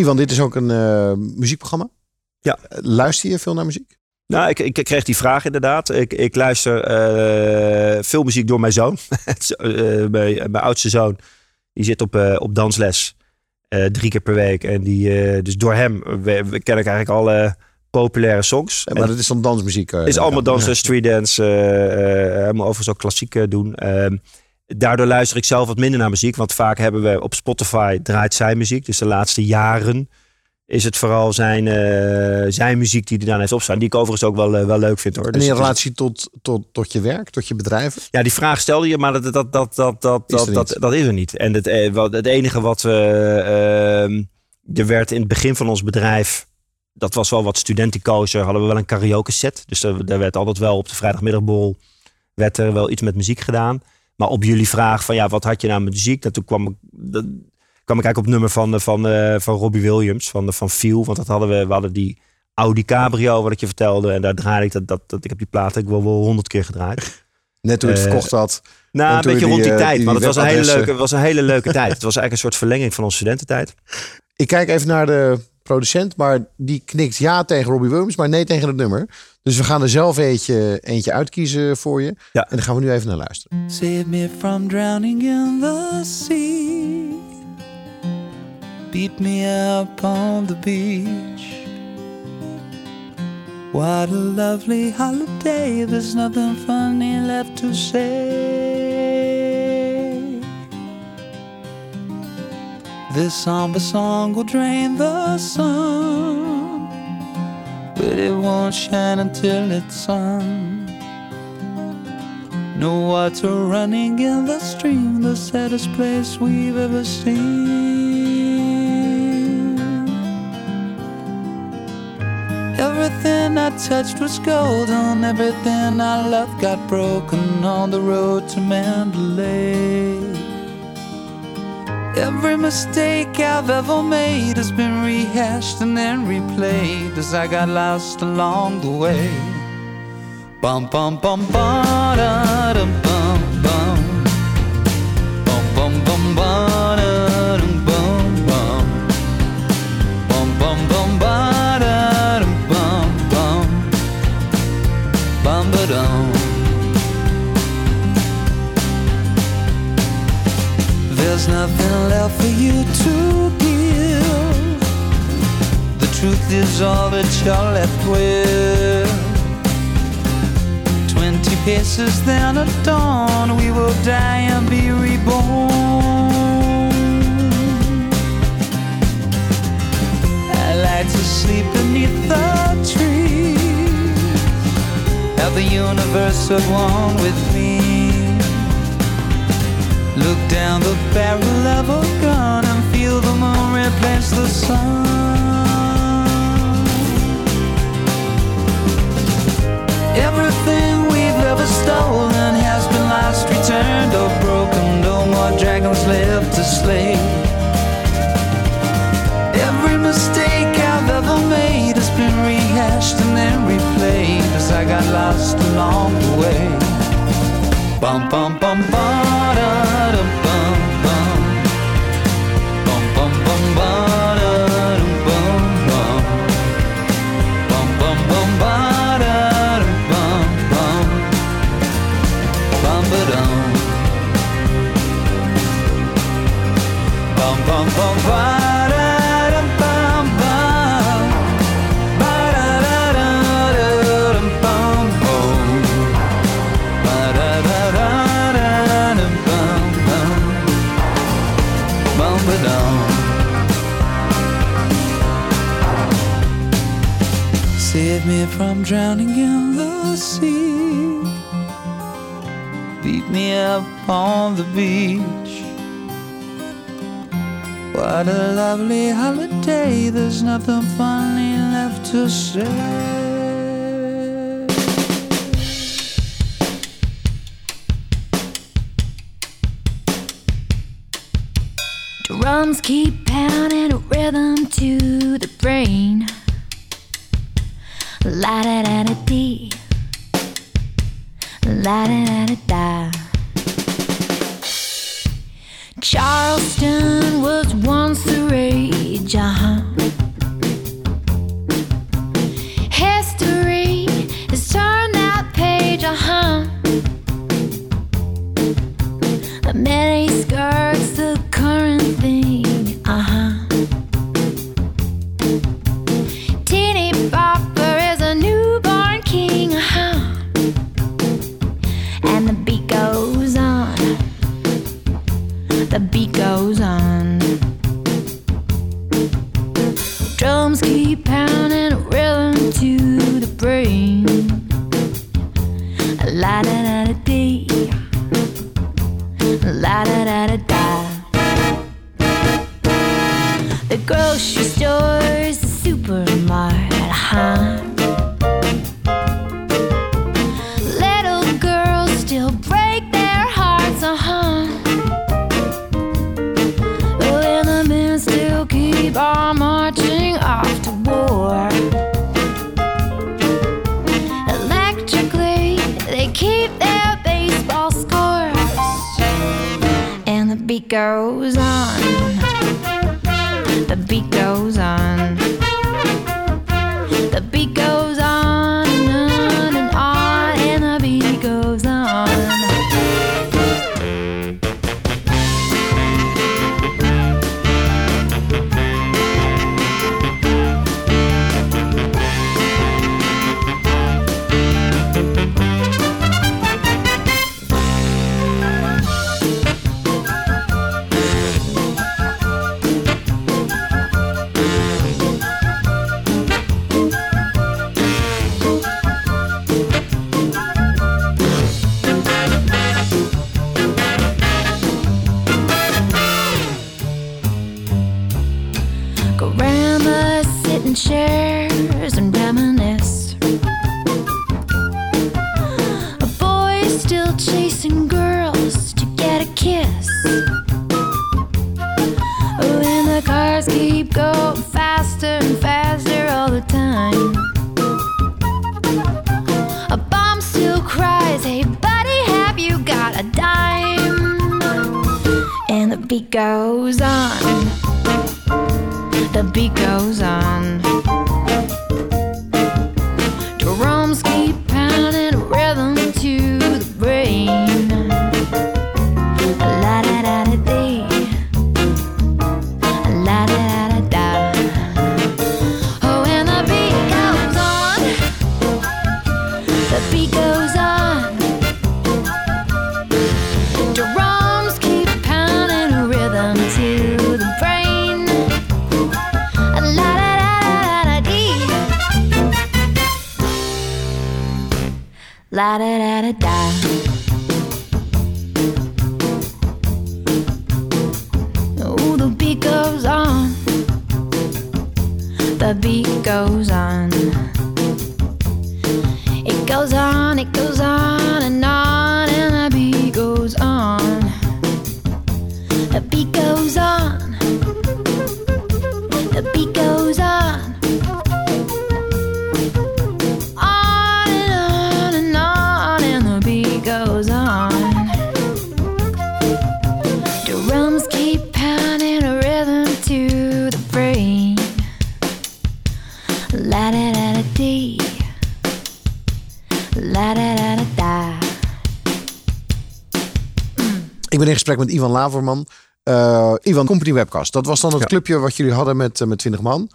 Ivan, dit is ook een eh, muziekprogramma. Ja. Luister je veel naar muziek? Nou, ik, ik kreeg die vraag inderdaad. Ik, ik luister eh, veel muziek door mijn zoon. (laughs) Eh, mijn, mijn oudste zoon, die zit op, op dansles. drie keer per week. En die, dus door hem we, we ken ik eigenlijk alle populaire songs. Maar dat is dan dansmuziek. is allemaal dan. dansen, street dance. eh, helemaal overigens ook klassiek doen. Daardoor luister ik zelf wat minder naar muziek. Want vaak hebben we op Spotify draait zijn muziek. Dus de laatste jaren is het vooral zijn, eh, zijn muziek die hij dan heeft opstaan. Die ik overigens ook wel, eh, wel leuk vind hoor. En Dus in is- relatie tot, tot, tot je werk, tot je bedrijven? ja, die vraag stelde je, maar dat, dat, dat, dat, dat, Is er dat, dat, niet. dat is er niet. En het, eh, het enige wat we. ehm, er werd in het begin van ons bedrijf. Dat was wel wat studentenkozen. Hadden we wel een karaoke set. Dus er, er werd altijd wel op de vrijdagmiddagborrel. werd er wel iets met muziek gedaan. Maar op jullie vraag van ja, wat had je nou met muziek? En toen kwam ik. Dat, kwam ik eigenlijk op het nummer van, eh, van, eh, van Robbie Williams. Van, van Feel. Want dat hadden we. We hadden die Audi Cabrio, wat ik je vertelde. En daar draaide ik dat. dat, dat ik heb die plaat ik wel wel honderd keer gedraaid. Net toen je het Eh, verkocht had. Nou, En een beetje je rond die, eh, tijd. die Maar het was een, hele leuke, was een hele leuke (laughs) tijd. Het was eigenlijk een soort verlenging van onze studententijd. Ik kijk even naar de producent, maar die knikt ja tegen Robbie Williams, maar nee tegen het nummer. Dus we gaan er zelf eentje, eentje uitkiezen voor je. Ja. En daar gaan we nu even naar luisteren. Save me from drowning in the sea. Beat me up on the beach. What a lovely holiday. There's nothing funny left to say. This somber song will drain the sun, but it won't shine until it's sung. No water running in the stream, the saddest place we've ever seen. Everything I touched was golden, everything I loved got broken on the road to Mandalay. Every mistake I've ever made has been rehashed and then replayed as I got lost along the way. Bum bum bum ba da. There's nothing left for you to give. The truth is all that you're left with. Twenty paces, then at dawn, we will die and be reborn. I like to sleep beneath the trees, have the universe at one with me. Look down the barrel of a gun and feel the moon replace the sun. Everything we've ever stolen has been lost, returned, or broken. No more dragons left to slay. Every mistake I've ever made has been rehashed and then replayed as I got lost along the way. Bum bum bum ba da dum bum bum. Bum bum bum ba da dum bum bum. Bum bum bum ba da dum bum bum. Bum ba dum. Bum bum bum ba from drowning in the sea. Beat me up on the beach. What a lovely holiday. There's nothing funny left to say. Drums keep pounding a rhythm to the brain. La da da da dee. La da da da da. Charleston was once the rage, uh-huh. History Grandma sit in chairs and reminisce. A boy still chasing girls to get a kiss. When the cars keep going faster and faster all the time. A bomb still cries, Hey buddy, have you got a dime? And the beat goes on the beat gesprek met Ivan Laverman. Eh, Ivan, Company Webcast. Dat was dan het Ja. clubje wat jullie hadden met, eh, met 20 man.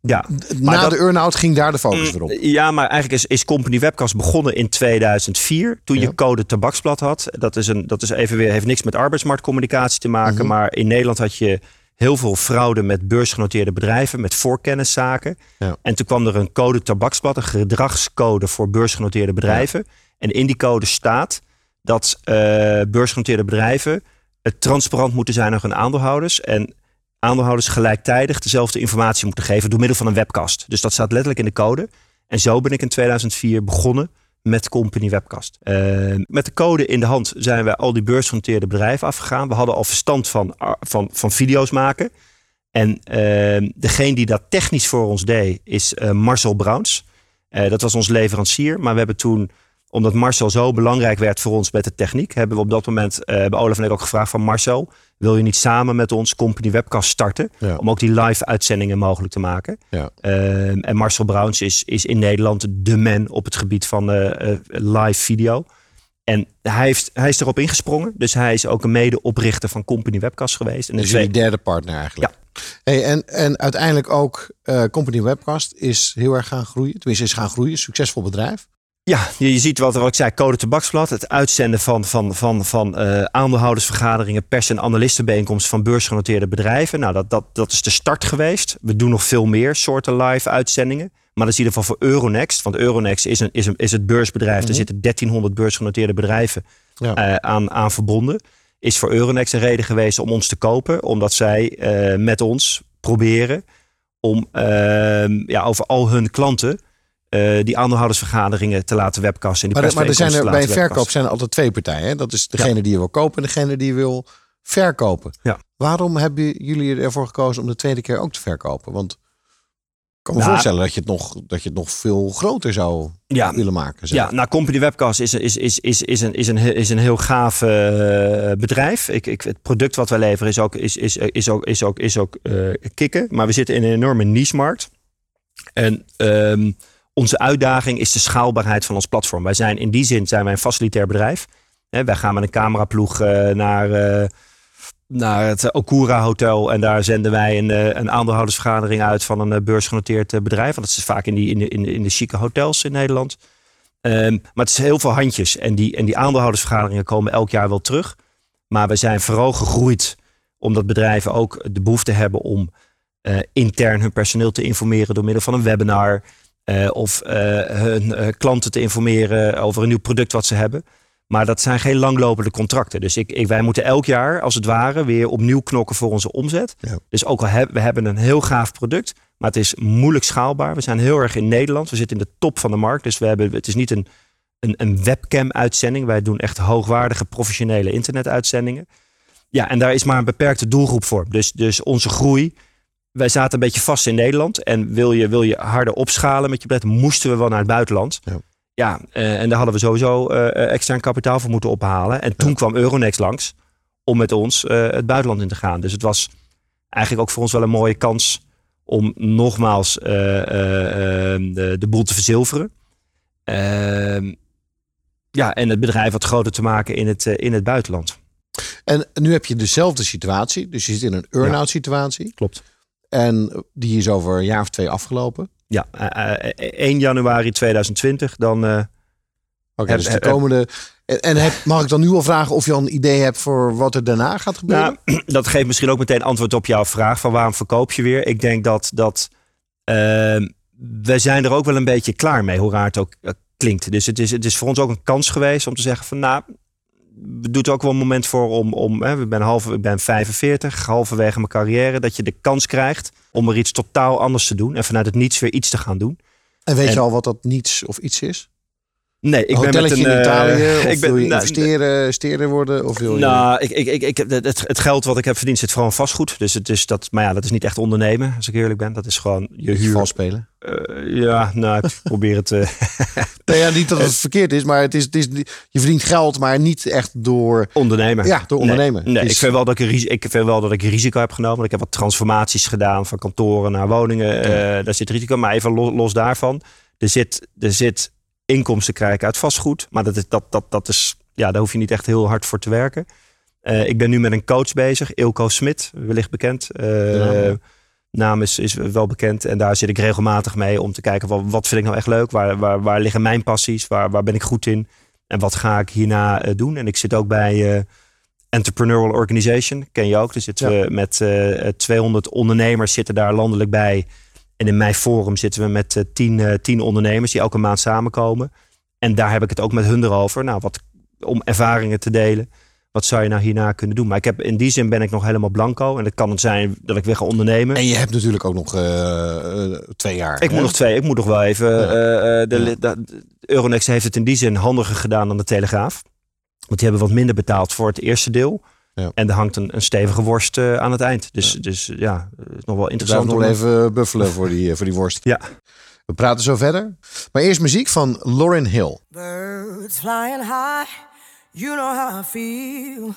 Ja, Na maar dat- de earn-out ging daar de focus weer op. Ja, maar eigenlijk is, is Company Webcast begonnen in 2004. Toen Ja. je Code Tabaksblad had. Dat, is een, dat is even weer, heeft niks met arbeidsmarktcommunicatie te maken. Mhm. Maar in Nederland had je heel veel fraude met beursgenoteerde bedrijven, met voorkenniszaken. Ja. En toen kwam er een code tabaksblad, een gedragscode voor beursgenoteerde bedrijven. En in die code staat dat eh, beursgenoteerde bedrijven het transparant moeten zijn naar hun aandeelhouders. En aandeelhouders gelijktijdig dezelfde informatie moeten geven door middel van een webcast. Dus dat staat letterlijk in de code. En zo ben ik in 2004 begonnen met Company Webcast. Eh, met de code in de hand zijn we al die beursgenoteerde bedrijven afgegaan. We hadden al verstand van, van, van video's maken. En eh, degene die dat technisch voor ons deed is eh, Marcel Browns. Dat was ons leverancier. Maar we hebben toen, omdat Marcel zo belangrijk werd voor ons met de techniek, hebben we op dat moment, eh hebben Olaf en ik ook gevraagd van Marcel, wil je niet samen met ons Company Webcast starten? Ja. Om ook die live uitzendingen mogelijk te maken. Ja. Ehm, en Marcel Browns is, is in Nederland de man op het gebied van eh, eh, live video. En hij, heeft, hij is erop ingesprongen. Dus hij is ook een medeoprichter van Company Webcast geweest. En Dus jullie derde partner eigenlijk. Hey, en, en uiteindelijk ook Company Webcast is heel erg gaan groeien. Tenminste, is gaan groeien. Succesvol bedrijf. Ja, je, ziet wat, wat ik zei, Code Tabaksblad. Het uitzenden van, van, van, van eh, aandeelhoudersvergaderingen, pers- en analistenbijeenkomsten van beursgenoteerde bedrijven. Nou, dat, dat, dat is de start geweest. We doen nog veel meer soorten live uitzendingen. Maar dat is in ieder geval voor Euronext. Want Euronext is, een, is, een, is het beursbedrijf. Er zitten 1300 beursgenoteerde bedrijven Ja. eh, aan, aan verbonden. Is voor Euronext een reden geweest om ons te kopen. Omdat zij eh, met ons proberen om eh, ja, over al hun klanten eh, die aandeelhoudersvergaderingen te laten webcasten. En die Maar, maar er zijn er, bij verkoop zijn er altijd twee partijen. Hè? Dat is degene die je wil kopen en degene die je wil verkopen. Ja. Waarom hebben jullie ervoor gekozen om de tweede keer ook te verkopen? Want ik kan me Nou, voorstellen dat je, het nog, dat je het nog veel groter zou Ja. willen maken. zeg. Ja, nou, Company Webcast is, is, is, is, is, een, is, een, is een heel gaaf eh, bedrijf. Ik, ik, het product wat wij leveren is ook, is, is, is ook, is ook, is ook eh, kicken. Maar we zitten in een enorme niche-markt. En ehm, onze uitdaging is de schaalbaarheid van ons platform. Wij zijn in die zin zijn wij een facilitair bedrijf. Wij gaan met een cameraploeg eh, naar, eh, naar het Okura Hotel. En daar zenden wij een, eh, een aandeelhoudersvergadering uit van een beursgenoteerd bedrijf. Want dat is vaak in, die, in, de, in, de, chique hotels in Nederland. Ehm, maar het is heel veel handjes. En die, en die aandeelhoudersvergaderingen komen elk jaar wel terug. Maar we zijn vooral gegroeid omdat bedrijven ook de behoefte hebben om intern hun personeel te informeren door middel van een webinar. Eh, of eh, hun eh, klanten te informeren over een nieuw product wat ze hebben. Maar dat zijn geen langlopende contracten. Dus ik, ik, wij moeten elk jaar, als het ware, weer opnieuw knokken voor onze omzet. Ja. Dus ook al hebben we hebben een heel gaaf product, maar het is moeilijk schaalbaar. We zijn heel erg in Nederland. We zitten in de top van de markt. Dus we hebben, het is niet een, een, een webcam-uitzending. Wij doen echt hoogwaardige professionele internetuitzendingen. Ja, en daar is maar een beperkte doelgroep voor. Dus, dus onze groei. Wij zaten een beetje vast in Nederland. En wil je, wil je harder opschalen met je bedrijf, moesten we wel naar het buitenland. Ja. Ja, eh, en daar hadden we sowieso eh, extern kapitaal voor moeten ophalen. En toen kwam Euronext langs om met ons het buitenland in te gaan. Dus het was eigenlijk ook voor ons wel een mooie kans om nogmaals de, de boel te verzilveren. Ehm, ja, en het bedrijf wat groter te maken in het, in het buitenland. En nu heb je dezelfde situatie. Dus je zit in een earn-out situatie. Klopt. En die is over een jaar of twee afgelopen. Ja, eh, eh, 1 januari 2020, dan... eh, Oké, dus de komende... En, heb, mag ik dan nu al vragen of je al een idee hebt voor wat er daarna gaat gebeuren? Nou, (clears throat) dat geeft misschien ook meteen antwoord op jouw vraag van waarom verkoop je weer. Ik denk dat, dat ehm, we zijn er ook wel een beetje klaar mee, hoe raar het ook klinkt. Dus het is, het is voor ons ook een kans geweest om te zeggen van nou, er ook wel een moment voor om, om hè, ik, ben halve, ik ben 45, halverwege mijn carrière, dat je de kans krijgt om er iets totaal anders te doen en vanuit het niets weer iets te gaan doen. En weet en- je al wat dat niets of iets is? Nee, ik een ben met een... in eh, Italië? (laughs) Of ik ben, wil je nou, investeren, investeren worden? Of wil je... Nou, ik, ik, ik, ik, heb- het, het geld wat ik heb verdiend zit vooral vastgoed. Dus het is dat, maar ja, dat is niet echt ondernemen, als ik eerlijk ben. Dat is gewoon je huur. vals spelen? Eh, ja, nou, ik (laughs) probeer het. eh, (laughs) Nee, ja, niet dat het verkeerd is, maar het is, het is, je verdient geld, maar niet echt door... ondernemen. Ja, door ondernemen. Nee, nee, Het is- ik, vind wel dat ik, ik vind wel dat ik risico heb genomen. Ik heb wat transformaties gedaan van kantoren naar woningen. Daar zit risico. Maar even lo- los daarvan. Er zit, er zit inkomsten krijgen uit vastgoed. Maar dat is, dat, dat, dat is, ja, daar hoef je niet echt heel hard voor te werken. Eh, ik ben nu met een coach bezig, Ilko Smit, wellicht bekend. Eh, naam. naam is, is wel bekend. En daar zit ik regelmatig mee om te kijken wat, wat vind ik nou echt leuk? Waar, waar, waar liggen mijn passies? Waar, waar ben ik goed in? En wat ga ik hierna eh, doen? En ik zit ook bij Entrepreneurial Organization, ken je ook. Daar zitten Ja. we met eh 200 ondernemers zitten daar landelijk bij. En in mijn forum zitten we met eh 10, eh 10 ondernemers die elke maand samenkomen. En daar heb ik het ook met hun erover. Nou, wat, om ervaringen te delen. Wat zou je nou hierna kunnen doen? Maar ik heb, in die zin ben ik nog helemaal blanco. En het kan het zijn dat ik weer ga ondernemen. En je hebt natuurlijk ook nog eh, twee jaar. Ik hè? moet nog twee. Ik moet nog wel even. Ja. de- Euronext heeft het in die zin handiger gedaan dan de Telegraaf. Want die hebben wat minder betaald voor het eerste deel. Ja. En er hangt een, een stevige worst eh, aan het eind. Dus ja, dus, ja het is nog wel Ik zal interessant. nog om- even buffelen voor die, eh, voor die worst. Ja. We praten zo verder. Maar eerst muziek van Lauren Hill. Birds flying high, you know how I feel.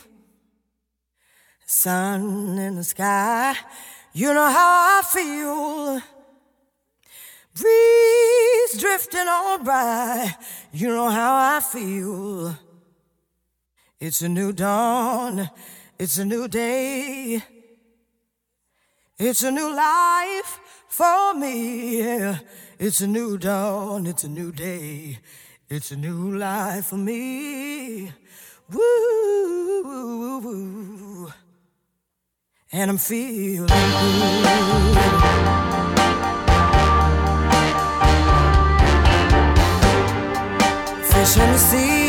Sun in the sky, you know how I feel. Breeze drifting on by, you know how I feel. It's a new dawn, it's a new day. It's a new life for me. It's a new dawn, it's a new day. It's a new life for me. Woo. And I'm feeling good. Fish in the sea,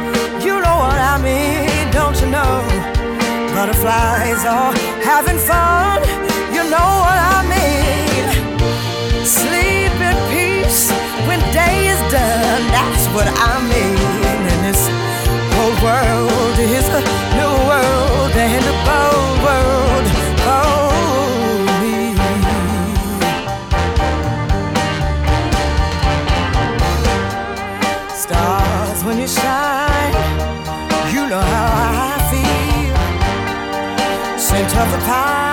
what I mean, don't you know? Butterflies are having fun, you know what I mean. Sleep in peace when day is done, that's what I mean. And this whole world is a new world and Scent of the pine,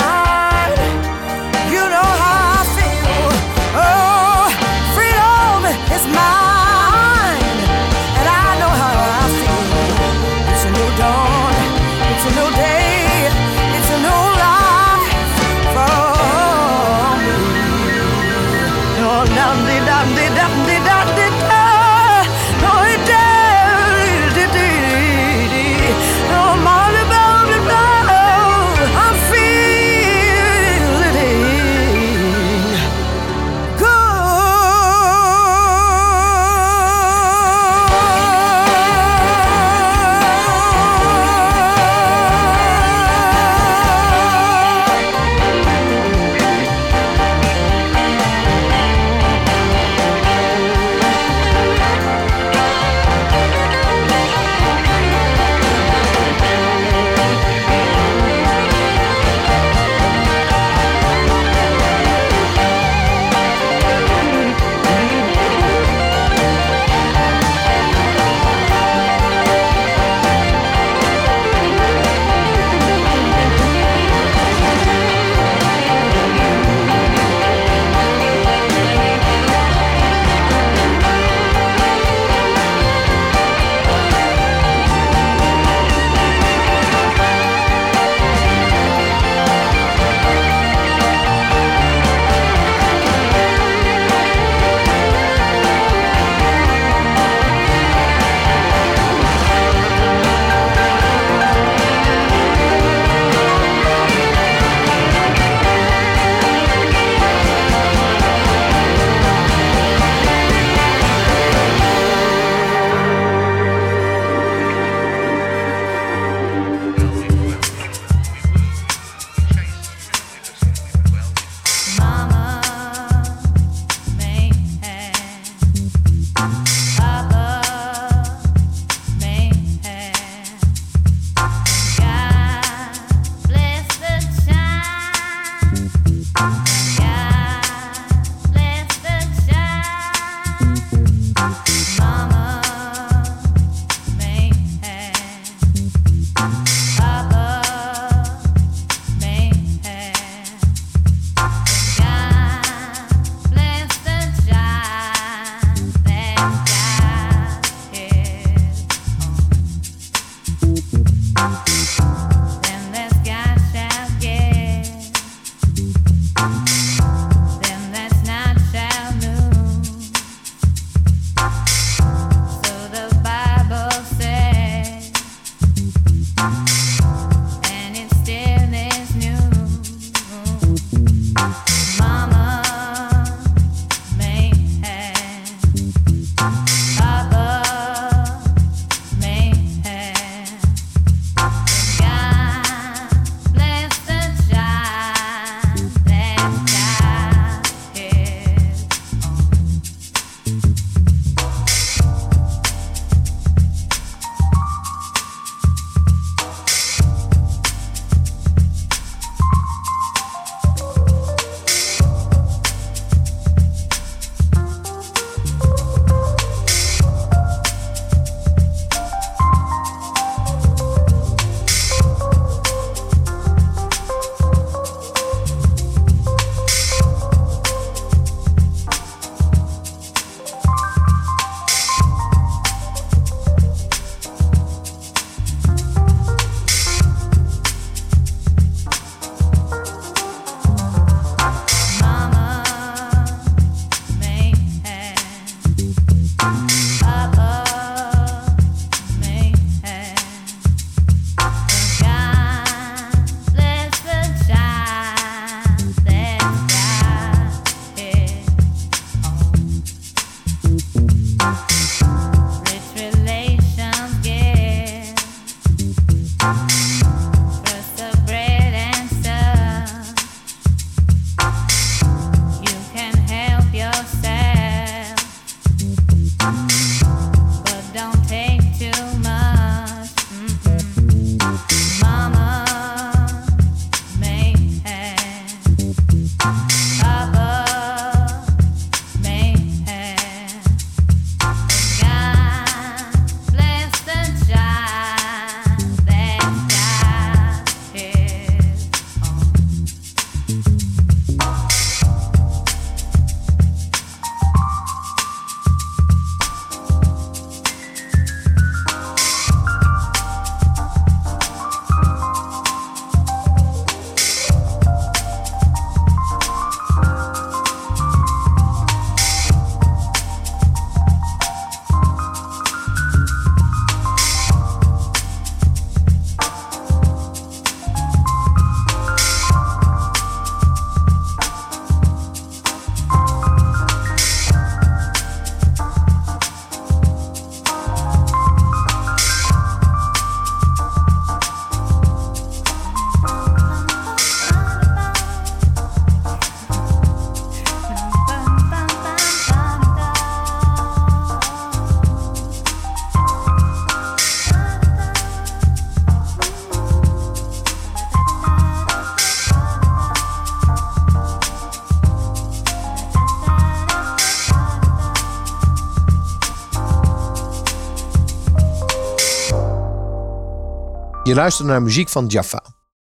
Je luistert naar muziek van Jaffa.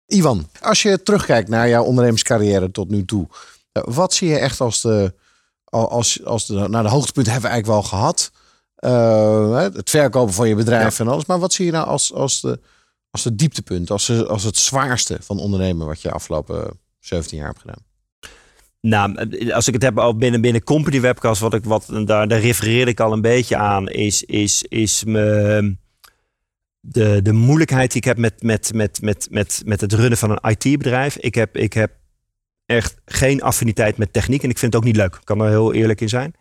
Ivan, als je terugkijkt naar jouw ondernemerscarrière tot nu toe, eh, wat zie je echt als de, als, als de, nou de hoogtepunt hebben we eigenlijk wel gehad. Eh, het verkopen van je bedrijf en alles. Maar wat zie je nou als, als, de, als de dieptepunt, als, de- als het zwaarste van ondernemen wat je afgelopen 17 jaar hebt gedaan? Nou, als ik het heb al binnen, binnen Company Webcast, wat ik, wat, daar, daar refereerde ik al een beetje aan, is, is, is me, de, de moeilijkheid die ik heb met, met, met, met, met, met het runnen van een IT-bedrijf. Ik heb, ik heb echt geen affiniteit met techniek en ik vind het ook niet leuk. Ik kan er heel eerlijk in zijn.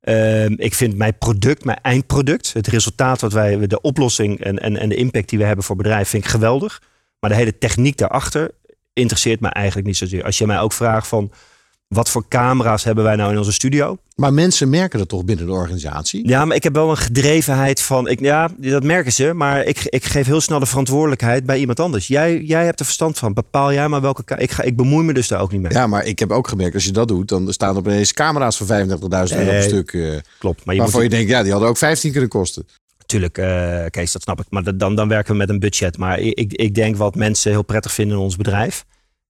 Ehm, ik vind mijn product, mijn eindproduct, het resultaat wat wij, de oplossing en, en, en de impact die we hebben voor bedrijf, vind ik geweldig. Maar de hele techniek daarachter interesseert mij eigenlijk niet zozeer. Als je mij ook vraagt van wat voor camera's hebben wij nou in onze studio? Maar mensen merken dat toch binnen de organisatie? Ja, maar ik heb wel een gedrevenheid van. Ik, ja, dat merken ze. Maar ik, ik geef heel snel de verantwoordelijkheid bij iemand anders. Jij, jij hebt er verstand van. Bepaal jij maar welke. Ik, ga, ik bemoei me dus daar ook niet mee. Ja, maar ik heb ook gemerkt, als je dat doet, dan staan er opeens camera's voor 35.000 euro Nee, stuk. eh, Klopt. Maar je waarvan moet je denkt, ja, die hadden ook 15 kunnen kosten. Natuurlijk, eh Kees, dat snap ik. Maar dan, dan werken we met een budget. Maar ik- ik denk wat mensen heel prettig vinden in ons bedrijf.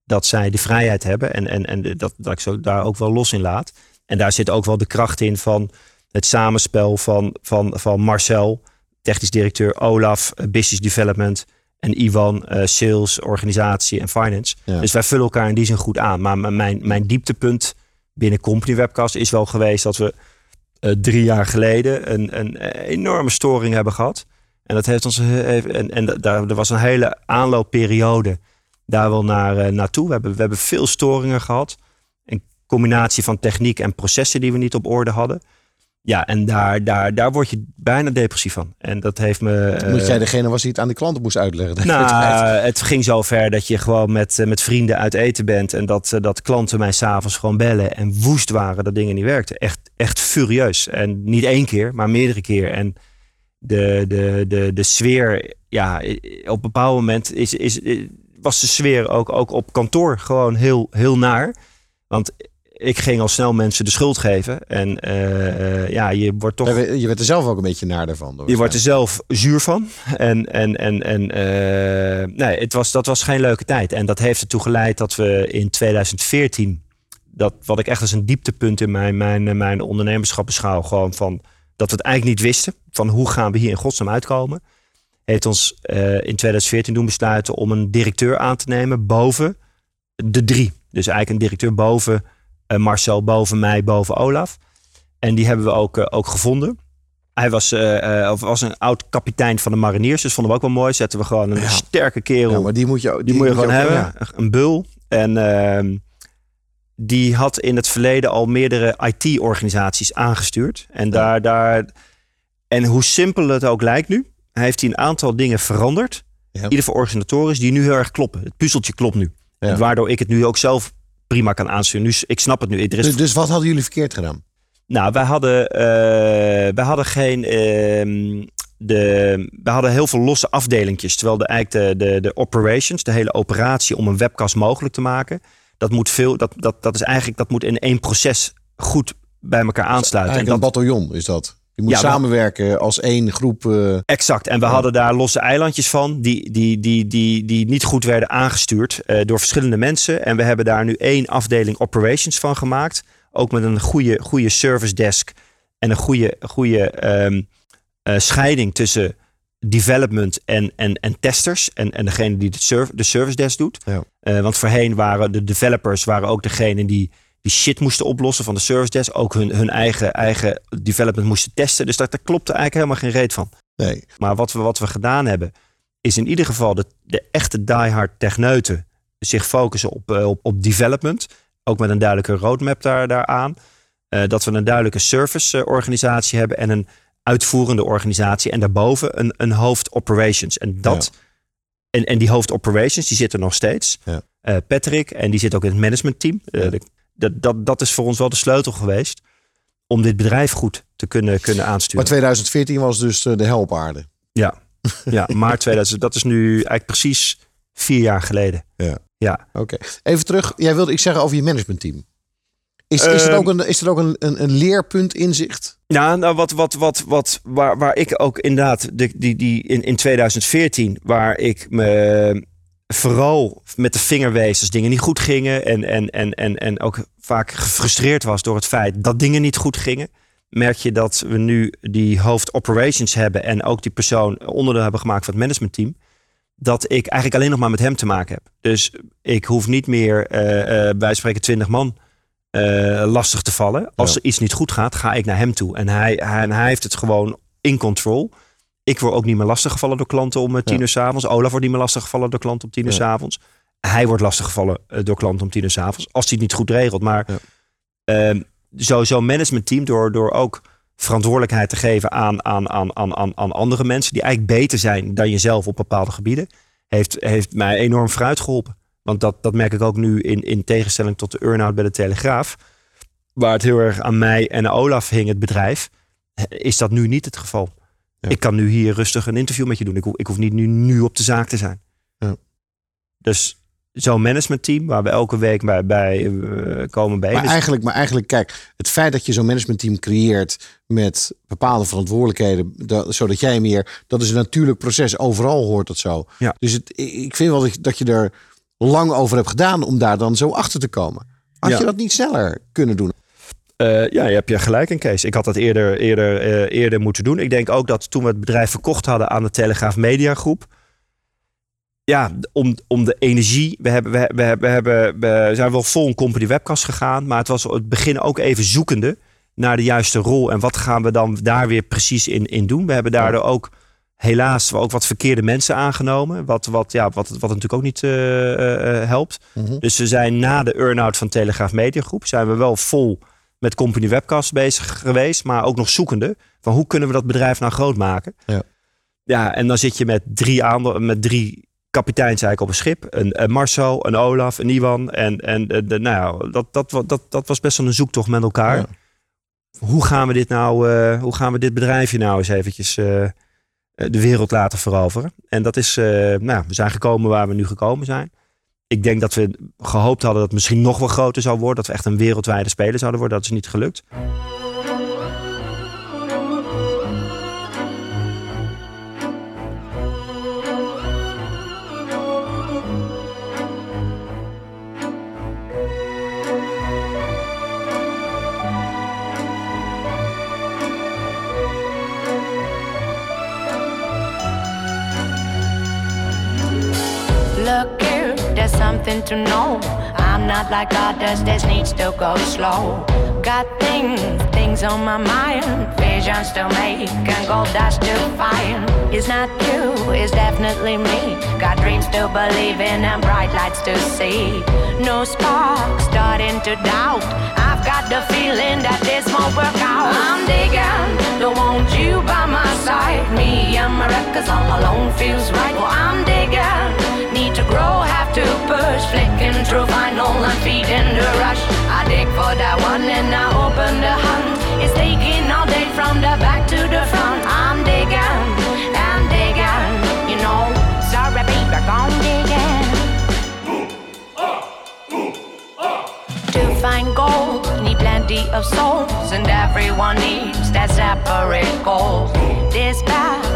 Dat zij de vrijheid hebben. En, en, en dat, dat ik zo daar ook wel los in laat. En daar zit ook wel de kracht in van het samenspel van, van, van Marcel, technisch directeur, Olaf, eh, business development. En Ivan, eh, sales, organisatie en finance. Ja. Dus wij vullen elkaar in die zin goed aan. Maar mijn, mijn dieptepunt binnen Company Webcast is wel geweest dat we eh, drie jaar geleden een, een enorme storing hebben gehad. En dat heeft ons. En, en daar, er was een hele aanloopperiode daar wel naar, eh, naartoe. We hebben, we hebben veel storingen gehad. Een combinatie van techniek en processen die we niet op orde hadden. Ja, en daar, daar, daar word je bijna depressief van. En dat heeft me. Eh, jij degene was die het aan de klanten moest uitleggen. nou, het ging zo ver dat je gewoon met, eh, met vrienden uit eten bent. En dat, dat klanten mij s'avonds gewoon bellen en woest waren dat dingen niet werkten. Echt, echt furieus. En niet één keer, maar meerdere keer. En de, de, de, de sfeer, ja, op een bepaald moment is, is, was de sfeer ook, ook op kantoor gewoon heel, heel naar. Want ik ging al snel mensen de schuld geven. En eh, ja, je wordt toch... Je werd er zelf ook een beetje naar daarvan. Je wordt er zelf zuur van. En, en, en, en eh, nee, het was, dat was geen leuke tijd. En dat heeft ertoe geleid dat we in 2014, dat, wat ik echt als een dieptepunt in mijn, mijn, mijn ondernemerschap beschouw, gewoon van dat we het eigenlijk niet wisten. Van hoe gaan we hier in godsnaam uitkomen. Heeft ons eh, in 2014 doen besluiten om een directeur aan te nemen boven de drie. Dus eigenlijk een directeur boven eh, Marcel, boven mij, boven Olaf. En die hebben we ook, eh, ook gevonden. Hij was, of was een oud kapitein van de mariniers. Dus vonden we ook wel mooi. Zetten we gewoon een sterke kerel. Ja, maar die moet je, die die moet je gewoon hebben. ja. Een bul. En ehm, die had in het verleden al meerdere IT-organisaties aangestuurd. En, daar, daar, en hoe simpel het ook lijkt nu, heeft hij een aantal dingen veranderd. Ja. Ieder voor organisatorisch die nu heel erg kloppen. Het puzzeltje klopt nu. Ja. En waardoor ik het nu ook zelf prima kan aansturen. Nu, ik snap het nu. Er is Dus, dus wat hadden jullie verkeerd gedaan? nou, wij hadden, eh, wij hadden geen. ehm, de, wij hadden heel veel losse afdelingjes. Terwijl de, eigenlijk de, de, de operations, de hele operatie om een webcast mogelijk te maken. Dat moet veel. Dat, dat, dat is eigenlijk. Dat moet in één proces goed bij elkaar aansluiten. En dat, een bataljon is dat. Je moet Ja, maar- samenwerken als één groep. eh, Exact. En we hadden daar losse eilandjes van, die, die, die, die, die niet goed werden aangestuurd eh, door verschillende mensen. En we hebben daar nu één afdeling operations van gemaakt. Ook met een goede, goede service desk en een goede, goede ehm, eh, scheiding tussen development en, en, en testers. En, en degene die de, serv- de service desk doet. Ja. Want voorheen waren de developers waren ook degene die die shit moesten oplossen van de service desk. Ook hun, hun eigen, eigen development moesten testen. Dus daar, daar klopte eigenlijk helemaal geen reet van. nee. Maar wat we, wat we gedaan hebben, is in ieder geval de, de echte diehard techneuten zich focussen op, eh, op, op development. Ook met een duidelijke roadmap daar, daaraan. Eh, dat we een duidelijke service eh, organisatie hebben en een uitvoerende organisatie. En daarboven een, een hoofd operations. En, dat, en, en die hoofd operations, die zitten nog steeds. Ja. Patrick, en die zit ook in het managementteam. Ja. de- dat, dat, dat is voor ons wel de sleutel geweest om dit bedrijf goed te kunnen, kunnen aansturen. Maar 2014 was dus eh, de hel op aarde. Ja, (laughs) ja maart 2000. Dat is nu eigenlijk precies vier jaar geleden. Ja. Ja, Oké. Even terug. Jij wilde iets zeggen over je managementteam. Is, is er Ehm, ook, een, is er ook een, een, een leerpunt inzicht? Ja, nou, wat, wat, wat, wat, waar, waar ik ook inderdaad, de, die, die, in, in 2014, waar ik me vooral met de vinger wees als dingen niet goed gingen. En, en, en, en, en ook vaak gefrustreerd was door het feit dat dingen niet goed gingen. Merk je dat we nu die hoofd operations hebben en ook die persoon onderdeel hebben gemaakt van het managementteam. Dat ik eigenlijk alleen nog maar met hem te maken heb. Dus ik hoef niet meer eh, eh, bij spreken 20 man eh, lastig te vallen. Als Ja. er iets niet goed gaat, ga ik naar hem toe. En hij, hij, en hij heeft het gewoon in control. Ik word ook niet meer lastiggevallen door klanten om eh, tien uur s'avonds. Olaf wordt niet meer lastiggevallen door klanten om tien uur Ja. s'avonds. Hij wordt lastiggevallen eh, door klanten om tien uur s'avonds. Als hij het niet goed regelt. Maar Ja. ehm, zo'n managementteam door, door ook verantwoordelijkheid te geven aan, aan, aan, aan, aan, aan andere mensen. Die eigenlijk beter zijn dan jezelf op bepaalde gebieden. Heeft, heeft mij enorm vooruit geholpen. Want dat, dat merk ik ook nu in, in tegenstelling tot de earn-out bij de Telegraaf. Waar het heel erg aan mij en Olaf hing, het bedrijf. Is dat nu niet het geval. Ja. Ik kan nu hier rustig een interview met je doen. Ik hoef, ik hoef niet nu, nu op de zaak te zijn. Ja. Dus zo'n managementteam waar we elke week bij, bij eh, komen bij. Maar Dus- eigenlijk, maar eigenlijk, kijk, het feit dat je zo'n managementteam creëert met bepaalde verantwoordelijkheden, dat, zodat jij meer, dat is een natuurlijk proces. Overal hoort dat zo. Ja. Dus het, ik vind wel dat je, dat je er lang over hebt gedaan om daar dan zo achter te komen. Had Ja. je dat niet sneller kunnen doen? Eh, ja, je hebt je gelijk in, Kees. Ik had dat eerder, eerder, eh, eerder moeten doen. Ik denk ook dat toen we het bedrijf verkocht hadden aan de Telegraaf Media Groep. Ja, om, om de energie. We, hebben, we, we, we, hebben, we zijn wel vol een company webcast gegaan. Maar het was het begin ook even zoekende naar de juiste rol. En wat gaan we dan daar weer precies in, in doen? We hebben daardoor ook helaas ook wat verkeerde mensen aangenomen. Wat, wat, ja, wat, wat natuurlijk ook niet eh, helpt. Mhm. Dus we zijn na de earn-out van Telegraaf Media Groep... zijn we wel vol met Company Webcast bezig geweest. Maar ook nog zoekende van hoe kunnen we dat bedrijf nou groot maken. Ja. Ja, en dan zit je met drie, aandeel, met drie kapiteins eigenlijk op een schip. Een, een Marcel, een Olaf, een Iwan. En, en de, nou, ja, dat, dat, dat, dat was best wel een zoektocht met elkaar. Ja. Hoe gaan we dit nou, eh, hoe gaan we dit bedrijfje nou eens eventjes eh, eh, de wereld laten veroveren? En dat is, nou, we zijn gekomen waar we nu gekomen zijn. Ik denk dat we gehoopt hadden dat het misschien nog wel groter zou worden. Dat we echt een wereldwijde speler zouden worden. Dat is niet gelukt. To know. I'm not like others, this needs to go slow. Got things, things on my mind, visions to make and gold dust to find. It's not you, it's definitely me. Got dreams to believe in and bright lights to see. No spark, starting to doubt. I've got the feeling that this won't work out. I'm digging, don't want you by my side. Me and my records all alone feels right. Well, I'm digging, to have to push. Flicking through vinyl and feeding the rush. I dig for that one and I open the hunt. It's taking all day from the back to the front. I'm digging and digging, you know. Sorry, baby, gone digging. To find gold, need plenty of souls, and everyone needs that separate goal. This path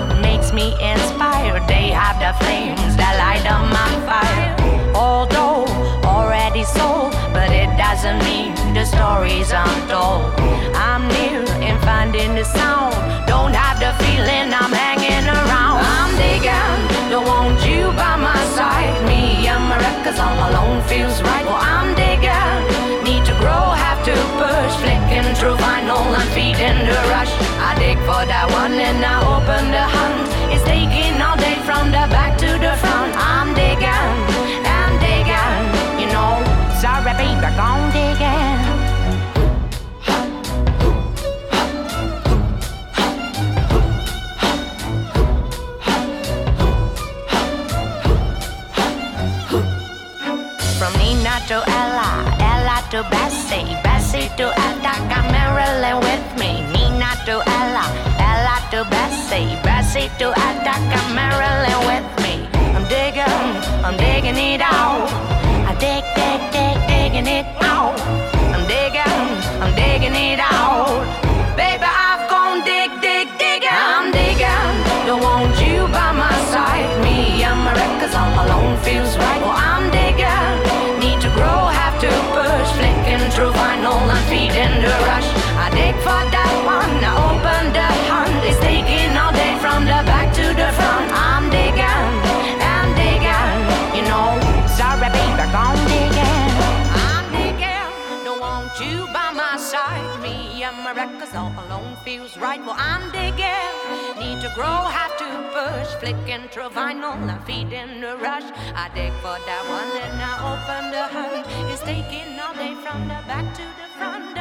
me inspired. They have the flames that light up my fire. Although already sold, but it doesn't mean the story's untold. I'm near in finding the sound. Don't have the feeling I'm hanging around. I'm digging, don't want you by my side. Me and my records all alone feels right. Well, I'm digging, need to grow, have to push. Flicking through vinyl and feeding the rush. I dig for that one and I open the hunt. to Bessie, Bessie to Attica, Marilyn with me. Nina to Ella, Ella to Bessie, Bessie to Attica, Marilyn with me. I'm digging, I'm digging it out. I dig, dig, dig, digging it out. I'm digging, I'm digging it out. Baby, I for that one. I opened the hunt, it's taking all day from the back to the front. I'm digging, I'm digging, you know. Sorry, baby, I'm digging. I'm digging, don't want you by my side. Me and my records all alone feels right. Well, I'm digging, need to grow, have to push. Flicking through vinyl, I'm feeding the rush. I dig for that one, and I open the hunt. It's taking all day from the back to the front.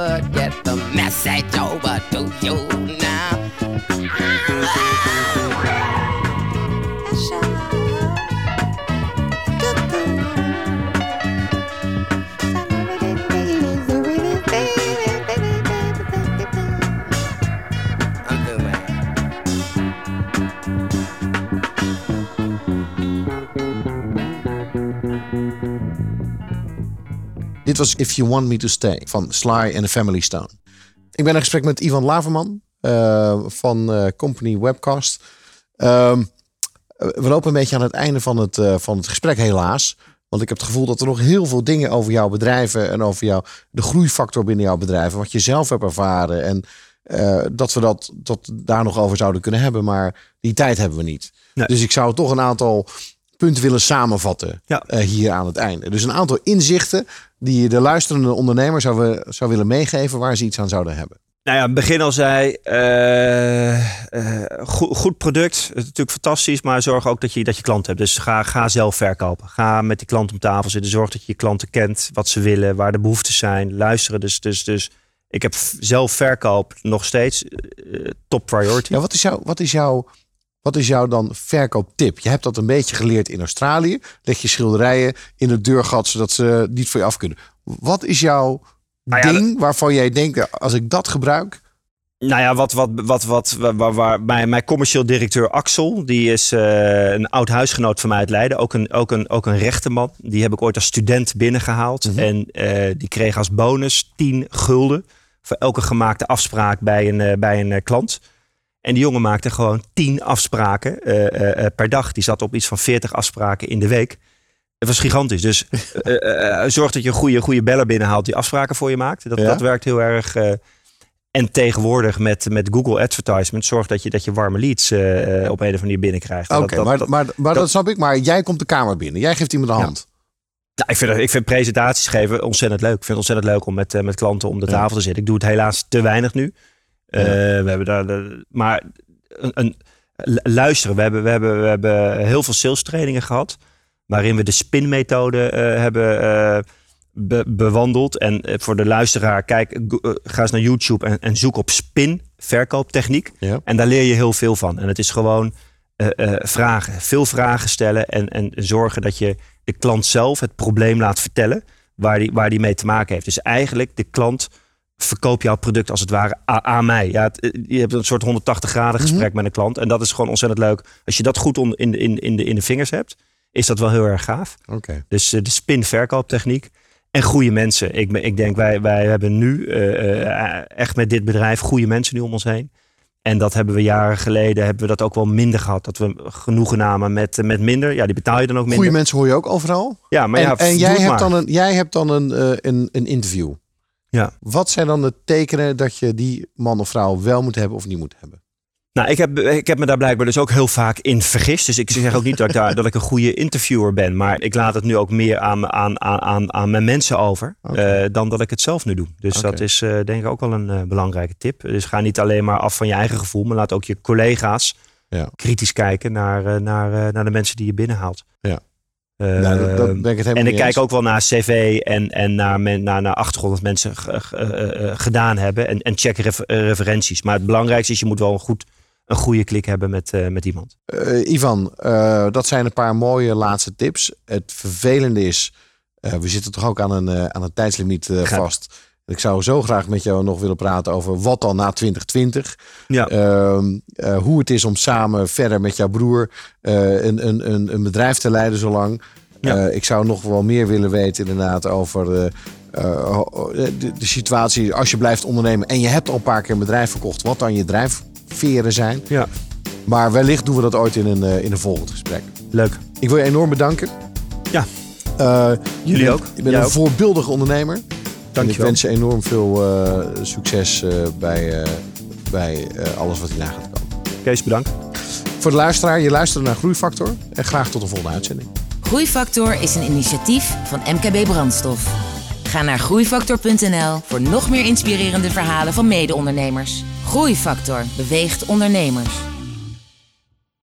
Could get the message over to you now. Was If You Want Me To Stay van Sly and the Family Stone. Ik ben in gesprek met Ivan Laverman eh, van eh, Company Webcast. Ehm, we lopen een beetje aan het einde van het, eh, van het gesprek helaas. Want ik heb het gevoel dat er nog heel veel dingen over jouw bedrijven en over jou, de groeifactor binnen jouw bedrijven, wat je zelf hebt ervaren. En dat we dat, dat daar nog over zouden kunnen hebben. Maar die tijd hebben we niet. Nee. Dus ik zou toch een aantal punten willen samenvatten Ja. hier aan het einde. Dus een aantal inzichten die je de luisterende ondernemer zou, we- zou willen meegeven waar ze iets aan zouden hebben. Nou ja, in het begin al zei, eh, eh, goed, goed product, het is natuurlijk fantastisch, maar zorg ook dat je, dat je klant hebt. Dus ga, ga zelf verkopen. Ga met die klant om tafel zitten. Zorg dat je je klanten kent, wat ze willen, waar de behoeften zijn. Luisteren. Dus, dus, dus ik heb zelf verkoop nog steeds eh, top priority. Ja, wat is, jouw, wat, is jouw, wat is jouw dan verkooptip? Je hebt dat een beetje geleerd in Australië. Leg je schilderijen in het deurgat zodat ze niet voor je af kunnen. Wat is jouw Nou ja, ding waarvan jij denkt, als ik dat gebruik, Nou ja, wat, wat, wat, wat, waar, waar, waar- mijn, mijn commercieel directeur Axel, die is eh, een oud huisgenoot van mij uit Leiden, ook een, ook, een, ook een rechterman. Die heb ik ooit als student binnengehaald. En eh, die kreeg als bonus 10 gulden voor elke gemaakte afspraak bij een, eh, bij een klant. En die jongen maakte gewoon 10 afspraken eh, eh, eh, per dag. Die zat op iets van 40 afspraken in de week. Het was gigantisch. Dus (laughs) zorg dat je een goede, goede beller binnenhaalt die afspraken voor je maakt. Dat, Ja. dat werkt heel erg. en tegenwoordig met, met Google Advertisement zorg dat je, dat je warme leads op een of andere manier binnenkrijgt. Oké, maar, dat- maar, maar dat, dat- snap ik. Maar jij komt de kamer binnen. Jij geeft iemand de Ja. hand. Nou, ik, vind, ik vind presentaties geven ontzettend leuk. Ik vind het ontzettend leuk om met, met klanten om de tafel te zitten. Ik doe het helaas te weinig nu. Eh, we hebben daar de, maar een, een, lu- luisteren. We hebben, we, hebben, we hebben heel veel sales trainingen gehad. Waarin we de spin-methode eh, hebben eh, be- bewandeld. En voor de luisteraar, kijk, ga eens naar YouTube en, en zoek op spin, verkooptechniek. Ja. En daar leer je heel veel van. En het is gewoon vragen. Veel vragen stellen en, en zorgen dat je de klant zelf het probleem laat vertellen waar die, waar die mee te maken heeft. Dus eigenlijk de klant verkoopt jouw product als het ware aan mij. Ja, het- je hebt een soort 180 graden gesprek met een klant. En dat is gewoon ontzettend leuk. Als je dat goed on- in, de- in, in, de, in de vingers hebt, is dat wel heel erg gaaf. Oké. Dus eh, de spin verkooptechniek. En goede mensen. Ik, ik denk, wij, wij hebben nu eh, eh, echt met dit bedrijf goede mensen nu om ons heen. En dat hebben we jaren geleden, hebben we dat ook wel minder gehad. Dat we genoegen namen met, eh, met minder. Ja, die betaal je dan ook minder. Goede mensen hoor je ook overal. Ja, maar en ja, en jij, hebt maar. dan een, jij hebt dan een, eh, een, een interview. Ja. Wat zijn dan de tekenen dat je die man of vrouw wel moet hebben of niet moet hebben? Nou, ik heb, ik heb me daar blijkbaar dus ook heel vaak in vergist. Dus ik zeg ook niet dat ik, daar, dat ik een goede interviewer ben. Maar ik laat het nu ook meer aan, aan, aan, aan, mijn mensen over. eh, dan dat ik het zelf nu doe. Dus dat is eh, denk ik ook wel een eh, belangrijke tip. Dus ga niet alleen maar af van je eigen gevoel. Maar laat ook je collega's Ja. kritisch kijken naar, naar, naar de mensen die je binnenhaalt. Ja. Eh, Nou, dat- dat ben ik het helemaal en ik kijk eens. ook wel naar cv en, en naar, men, naar, naar achtergrond wat mensen ge- eh, eh, gedaan hebben. En, en check refer- eh, referenties. Maar het belangrijkste is, je moet wel een, goed, een goede klik hebben met, eh, met iemand. Eh, Ivan, eh, dat zijn een paar mooie laatste tips. Het vervelende is, eh, we zitten toch ook aan een, eh, aan een tijdslimiet eh, vast. Ik zou zo graag met jou nog willen praten over wat dan na 2020. Ja. Ehm, eh, hoe het is om samen verder met jouw broer eh, een, een, een, een bedrijf te leiden zo lang. Ja. Eh, ik zou nog wel meer willen weten inderdaad over de, de situatie als je blijft ondernemen. En je hebt al een paar keer een bedrijf verkocht. Wat dan je drijfveren zijn. Ja. Maar wellicht doen we dat ooit in een, in een volgend gesprek. Leuk. Ik wil je enorm bedanken. Ja. Jullie ook. Je bent een ook. voorbeeldige ondernemer. En ik wens je enorm veel eh, succes eh, bij, eh, bij eh, alles wat hierna gaat komen. Kees, bedankt. Voor de luisteraar, je luistert naar Groeifactor. En graag tot de volgende uitzending. Groeifactor is een initiatief van MKB Brandstof. Ga naar groeifactor.nl voor nog meer inspirerende verhalen van mede-ondernemers. Groeifactor beweegt ondernemers.